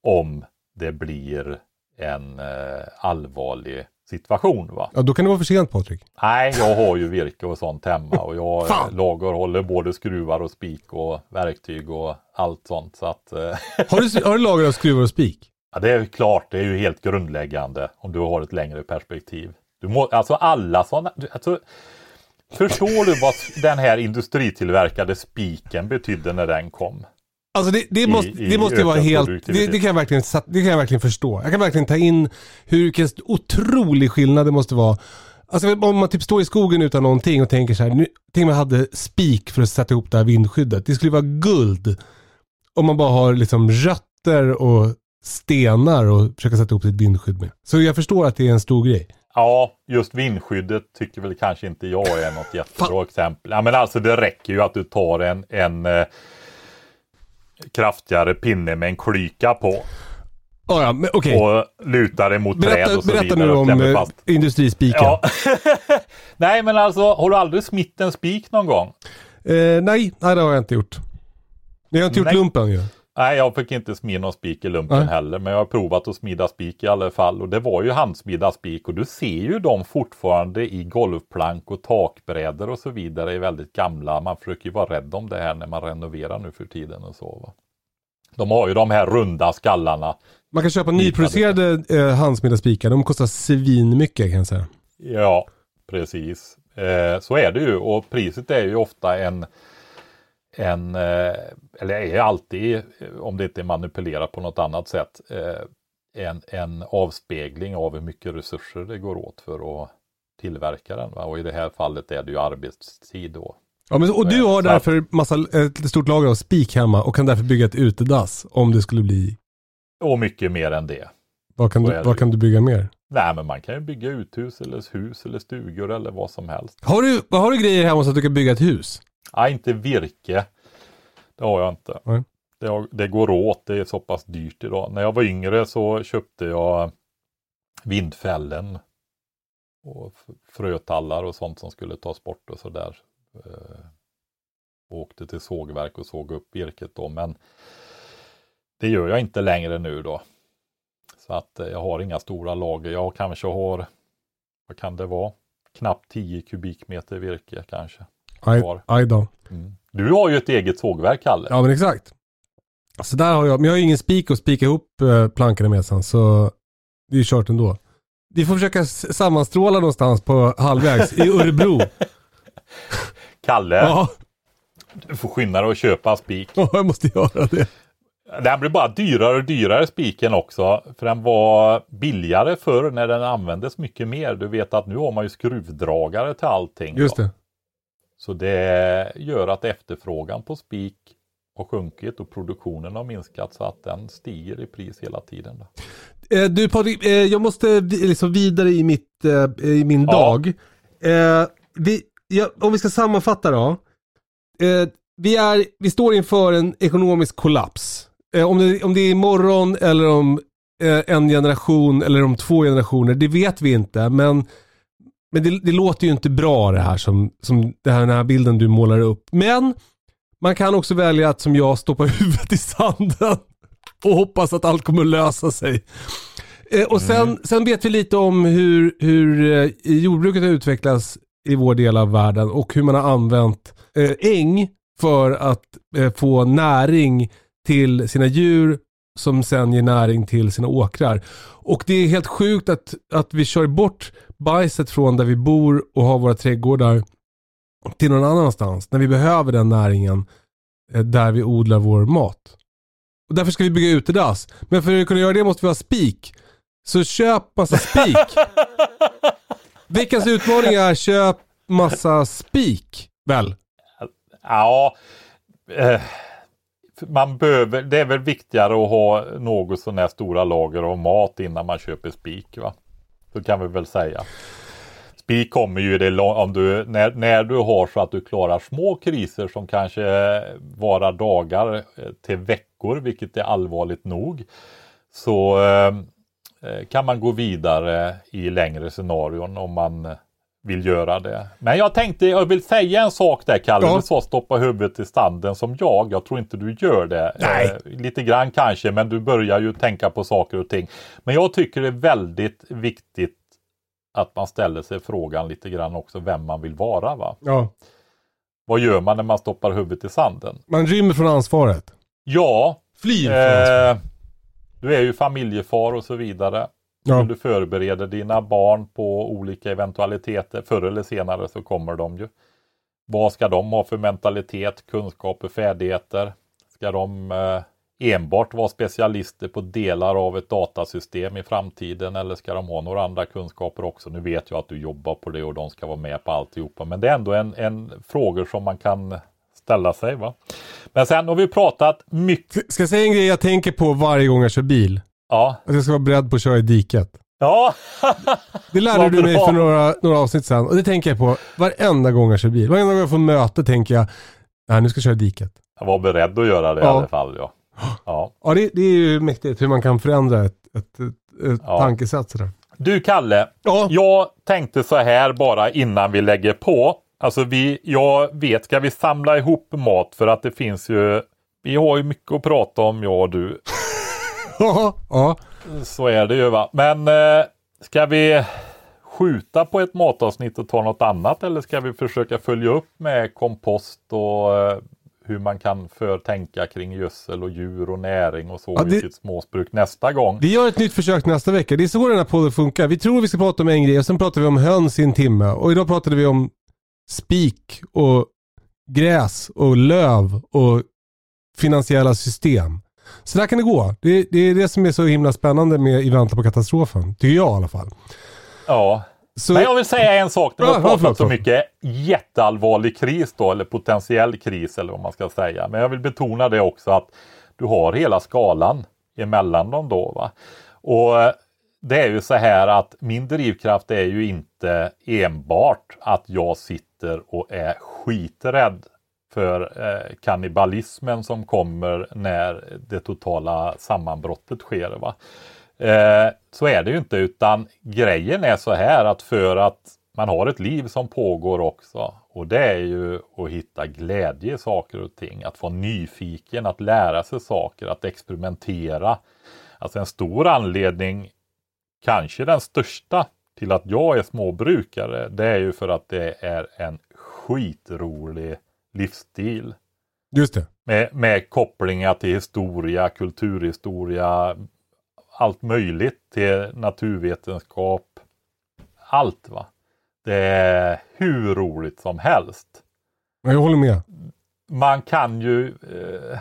om det blir en eh, allvarlig situation. Va? Ja, då kan det vara för sent Patrik. Nej, jag har ju virke och sånt hemma och jag <laughs> lagerhåller både skruvar och spik och verktyg och allt sånt. Så att, eh, <laughs> Har du, har du lager av skruvar och spik? Ja, det är klart, det är ju helt grundläggande om du har ett längre perspektiv. Du må, alltså alla sådana, alltså, förstår du vad den här industritillverkade spiken betydde när den kom? Alltså det, det, måste, i det måste ju vara helt, det, det, kan jag verkligen, det kan jag verkligen förstå. Jag kan verkligen ta in hur vilken otrolig skillnad det måste vara. Alltså om man typ står i skogen utan någonting och tänker så här, nu, tänk jag hade spik för att sätta ihop det här vindskyddet. Det skulle vara guld. Om man bara har liksom rötter och stenar och försöka sätta ihop ett vindskydd med. Så jag förstår att det är en stor grej. Ja, just vindskyddet tycker väl kanske inte jag är något jättebra exempel. Ja, men alltså det räcker ju att du tar en, en eh, kraftigare pinne med en klyka på Ah, ja, men okej. och lutar dig mot träd Berätta, och så berätta vidare. nu och om eh, fast. industrispiken. Ja. <laughs> Nej, men alltså har du aldrig smitt en spik någon gång? Eh, nej, nej, det har jag inte gjort. Jag har inte gjort Nej. lumpen ju. Nej, jag fick inte smida någon spik i lumpen Nej. heller, men jag har provat att smida spik i alla fall. Och det var ju handsmida spik och du ser ju dem fortfarande i golvplank och takbrädor och så vidare är väldigt gamla. Man försöker ju vara rädd om det här när man renoverar nu för tiden och så. Va? De har ju de här runda skallarna. Man kan köpa nyproducerade eh, handsmidda spikar. De kostar svinmycket kan jag säga. Ja, precis. Eh, så är det ju och priset är ju ofta en en, eh, eller är alltid, eh, om det inte är manipulerat på något annat sätt, eh, en, en avspegling av hur mycket resurser det går åt för att tillverka den. Va? Och i det här fallet är det ju arbetstid då. Ja, men, och du har därför massa, ett stort lager av spik hemma och kan därför bygga ett utedass om det skulle bli... Och mycket mer än det. Vad kan, du, vad kan du bygga mer? Nej, men man kan ju bygga uthus eller hus eller stugor eller vad som helst. Har du, har du grejer hemma så att du kan bygga ett hus? Nej, inte virke. Det har jag inte. Nej. Det, det går åt, det är så pass dyrt idag. När jag var yngre så köpte jag vindfällen och frötallar och sånt som skulle tas bort och sådär. Eh, åkte till sågverk och såg upp virket då, men det gör jag inte längre nu då. Så att eh, jag har inga stora lager. Jag kanske har, vad kan det vara? Knappt 10 kubikmeter virke kanske. Aj, aj då. Mm. Du har ju ett eget sågverk, Kalle. Ja, men exakt. Så där har jag, men jag har ju ingen spik att spika ihop eh, plankorna med sen, så det är ju kört ändå. Vi får försöka sammanstråla någonstans på halvvägs i Örebro. <laughs> Kalle, ja. du får skynda dig att köpa spik. Ja, jag måste göra det. Den blir bara dyrare och dyrare spiken också. För den var billigare förr när den användes mycket mer. Du vet att nu har man ju skruvdragare till allting. Just det. Så det gör att efterfrågan på spik har sjunkit och produktionen har minskat så att den stiger i pris hela tiden. Eh, du Patrik, eh, jag måste liksom vidare i, mitt, eh, i min ja. dag. Vi, ja, om vi ska sammanfatta då. Vi, är, vi står inför en ekonomisk kollaps. Om, det, om det är imorgon eller om en generation eller om två generationer, det vet vi inte. Men, men det, det låter ju inte bra det här som, som det här, den här bilden du målar upp. Men man kan också välja att som jag stoppa <laughs> huvudet i sanden och hoppas att allt kommer att lösa sig. Eh, och sen, mm. sen vet vi lite om hur, hur eh, jordbruket har utvecklats i vår del av världen och hur man har använt eh, äng för att eh, få näring till sina djur som sen ger näring till sina åkrar. Och det är helt sjukt att, att vi kör bort bajset från där vi bor och har våra trädgårdar till någon annanstans när vi behöver den näringen eh, där vi odlar vår mat. Och därför ska vi bygga utedass. Men för att kunna göra det måste vi ha spik. Så köp massa spik. <laughs> Veckans utmaning är köp massa spik. Väl? Ja. Eh, man behöver, det är väl viktigare att ha något sådana stora lager av mat innan man köper spik. Va? Så kan vi väl säga. Spik kommer ju det om du, när, när du har så att du klarar små kriser som kanske eh, varar dagar eh, till veckor, vilket är allvarligt nog. Så eh, eh, kan man gå vidare i längre scenarion om man vill göra det. Men jag tänkte, jag vill säga en sak där Kalle. Ja. Du sa stoppa huvudet i standen som jag. Jag tror inte du gör det. Nej. Eh, lite grann kanske, men du börjar ju tänka på saker och ting. Men jag tycker det är väldigt viktigt att man ställer sig frågan lite grann också vem man vill vara. Va? Ja. Vad gör man när man stoppar huvudet i sanden? Man rymmer från ansvaret. Ja. Flyr från ansvaret. Eh, du är ju familjefar och så vidare. Ja. Du förbereder dina barn på olika eventualiteter. Förr eller senare så kommer de ju. Vad ska de ha för mentalitet, kunskaper, färdigheter? Ska de eh, enbart vara specialister på delar av ett datasystem i framtiden eller ska de ha några andra kunskaper också? Nu vet jag att du jobbar på det och de ska vara med på alltihopa, men det är ändå en, en frågor som man kan ställa sig. Va? Men sen har vi pratat mycket. Ska jag säga en grej jag tänker på varje gång jag kör bil? Ja. Att jag ska vara beredd på att köra i diket. Ja. <laughs> det lärde du mig för några, några avsnitt sedan och det tänker jag på varenda gång jag kör bil. Varenda gång jag får möte tänker jag, nej nu ska jag köra i diket. Jag var beredd att göra det ja. i alla fall. Ja. Ja, ja det, det, är ju mäktigt hur man kan förändra ett, ett, ett, ett ja. tankesätt sådär. Du Kalle, ja. jag tänkte så här bara innan vi lägger på. Alltså vi, jag vet, ska vi samla ihop mat för att det finns ju, vi har ju mycket att prata om jag och du. <laughs> ja. Så är det ju va. Men eh, ska vi skjuta på ett matavsnitt och ta något annat eller ska vi försöka följa upp med kompost och eh, hur man kan förtänka kring gödsel och djur och näring och så ja, det... i sitt småsbruk nästa gång. Vi gör ett nytt försök nästa vecka. Det är så den här podden funkar. Vi tror vi ska prata om en grej och sen pratar vi om höns i en timme. Och idag pratade vi om spik och gräs och löv och finansiella system. Så där kan det gå. Det, det är det som är så himla spännande med I väntan på katastrofen. Tycker jag i alla fall. Ja. Så, Men jag vill säga en sak. Det har ja, pratat så mycket jätteallvarlig kris då, eller potentiell kris eller vad man ska säga. Men jag vill betona det också att du har hela skalan emellan dem då. Va? Och det är ju så här att min drivkraft är ju inte enbart att jag sitter och är skiträdd för eh, kannibalismen som kommer när det totala sammanbrottet sker. Va? Eh, så är det ju inte utan grejen är så här att för att man har ett liv som pågår också och det är ju att hitta glädje i saker och ting, att vara nyfiken, att lära sig saker, att experimentera. Alltså en stor anledning, kanske den största till att jag är småbrukare, det är ju för att det är en skitrolig livsstil. Just det. Med, med kopplingar till historia, kulturhistoria, allt möjligt till naturvetenskap. Allt va. Det är hur roligt som helst. Jag håller med. Man kan ju, eh,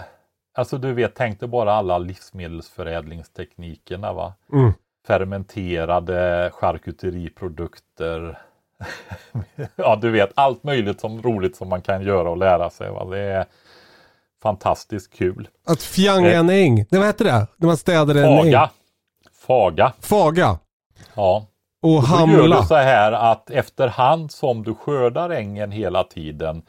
alltså du vet, tänk dig bara alla livsmedelsförädlingsteknikerna va. Mm. Fermenterade charkuteriprodukter. <laughs> ja, du vet, allt möjligt som roligt som man kan göra och lära sig. Va? Det är fantastiskt kul. Att fjanga en äng. Nej, vad hette det? När man städade en äng. Faga. Faga. Faga. Ja. Och Då gör hamla. du så här att efterhand som du skördar ängen hela tiden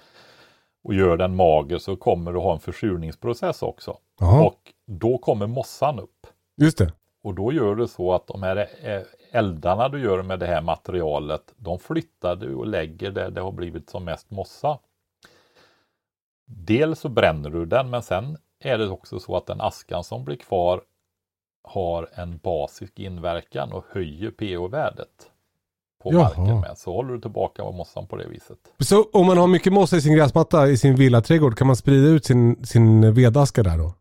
och gör den mager så kommer du ha en försurningsprocess också. Jaha, Och då kommer mossan upp. just det. Och då gör du så att de här eh, eldarna du gör med det här materialet, de flyttar du och lägger där det har blivit som mest mossa. Dels så bränner du den, men sen är det också så att den askan som blir kvar har en basisk inverkan och höjer pH-värdet på Jaha. marken med. Så håller du tillbaka mossan på det viset. Så om man har mycket mossa i sin gräsmatta i sin villaträdgård, kan man sprida ut sin, sin vedaska där då?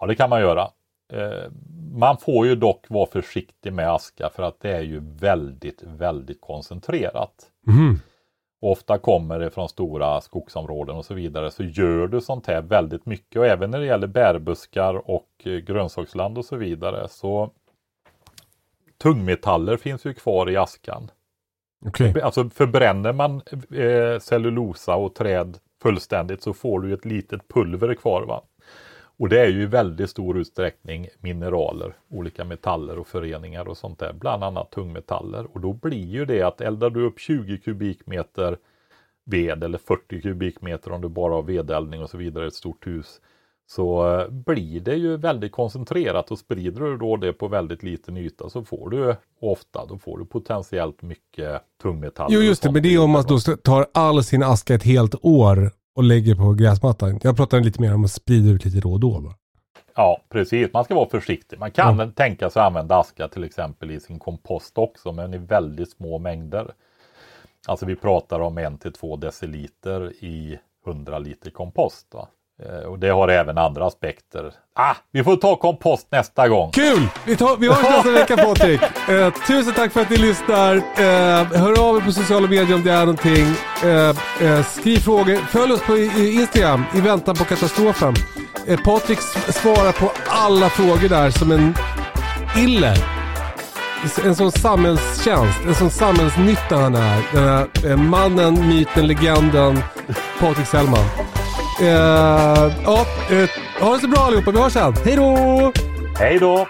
Ja, det kan man göra. Eh, man får ju dock vara försiktig med aska för att det är ju väldigt, väldigt koncentrerat. Och ofta kommer det från stora skogsområden och så vidare. Så gör du sånt här väldigt mycket och även när det gäller bärbuskar och eh, grönsaksland och så vidare. Så tungmetaller finns ju kvar i askan. Okej. Alltså förbränner man eh, cellulosa och träd fullständigt så får du ett litet pulver kvar. Va? Och det är ju i väldigt stor utsträckning mineraler, olika metaller och föreningar och sånt där, bland annat tungmetaller. Och då blir ju det att eldar du upp 20 kubikmeter ved eller 40 kubikmeter om du bara har vedeldning och så vidare i ett stort hus så eh, blir det ju väldigt koncentrerat och sprider du då det på väldigt liten yta så får du ofta då får du potentiellt mycket tungmetaller. Jo just det, men det är om man då tar all sin aska ett helt år och lägger på gräsmattan. Jag pratar lite mer om att sprida ut lite då och då. Va? Ja, precis. Man ska vara försiktig. Man kan Ja. tänka sig att använda aska till exempel i sin kompost också, men i väldigt små mängder. Alltså vi pratar om en till två deciliter i 100 liter kompost. Va? Eh, Och det har även andra aspekter. Ah, vi får ta kompost nästa gång. Kul! Vi, tar, vi hörs nästa vecka Patrik. <laughs> Eh, tusen tack för att ni lyssnar. Eh, hör av er på sociala medier om det är någonting. Eh, eh, skriv frågor. Följ oss på Instagram i väntan på katastrofen. Eh, Patrik svarar på alla frågor där som en iller. En sån samhällstjänst, en sån samhällsnytta han är. Den här mannen, myten, legenden Patrik Sellman. Eh, ja, eh, ha det så bra allihopa. Vi hörs sen. Hej då! Hej då!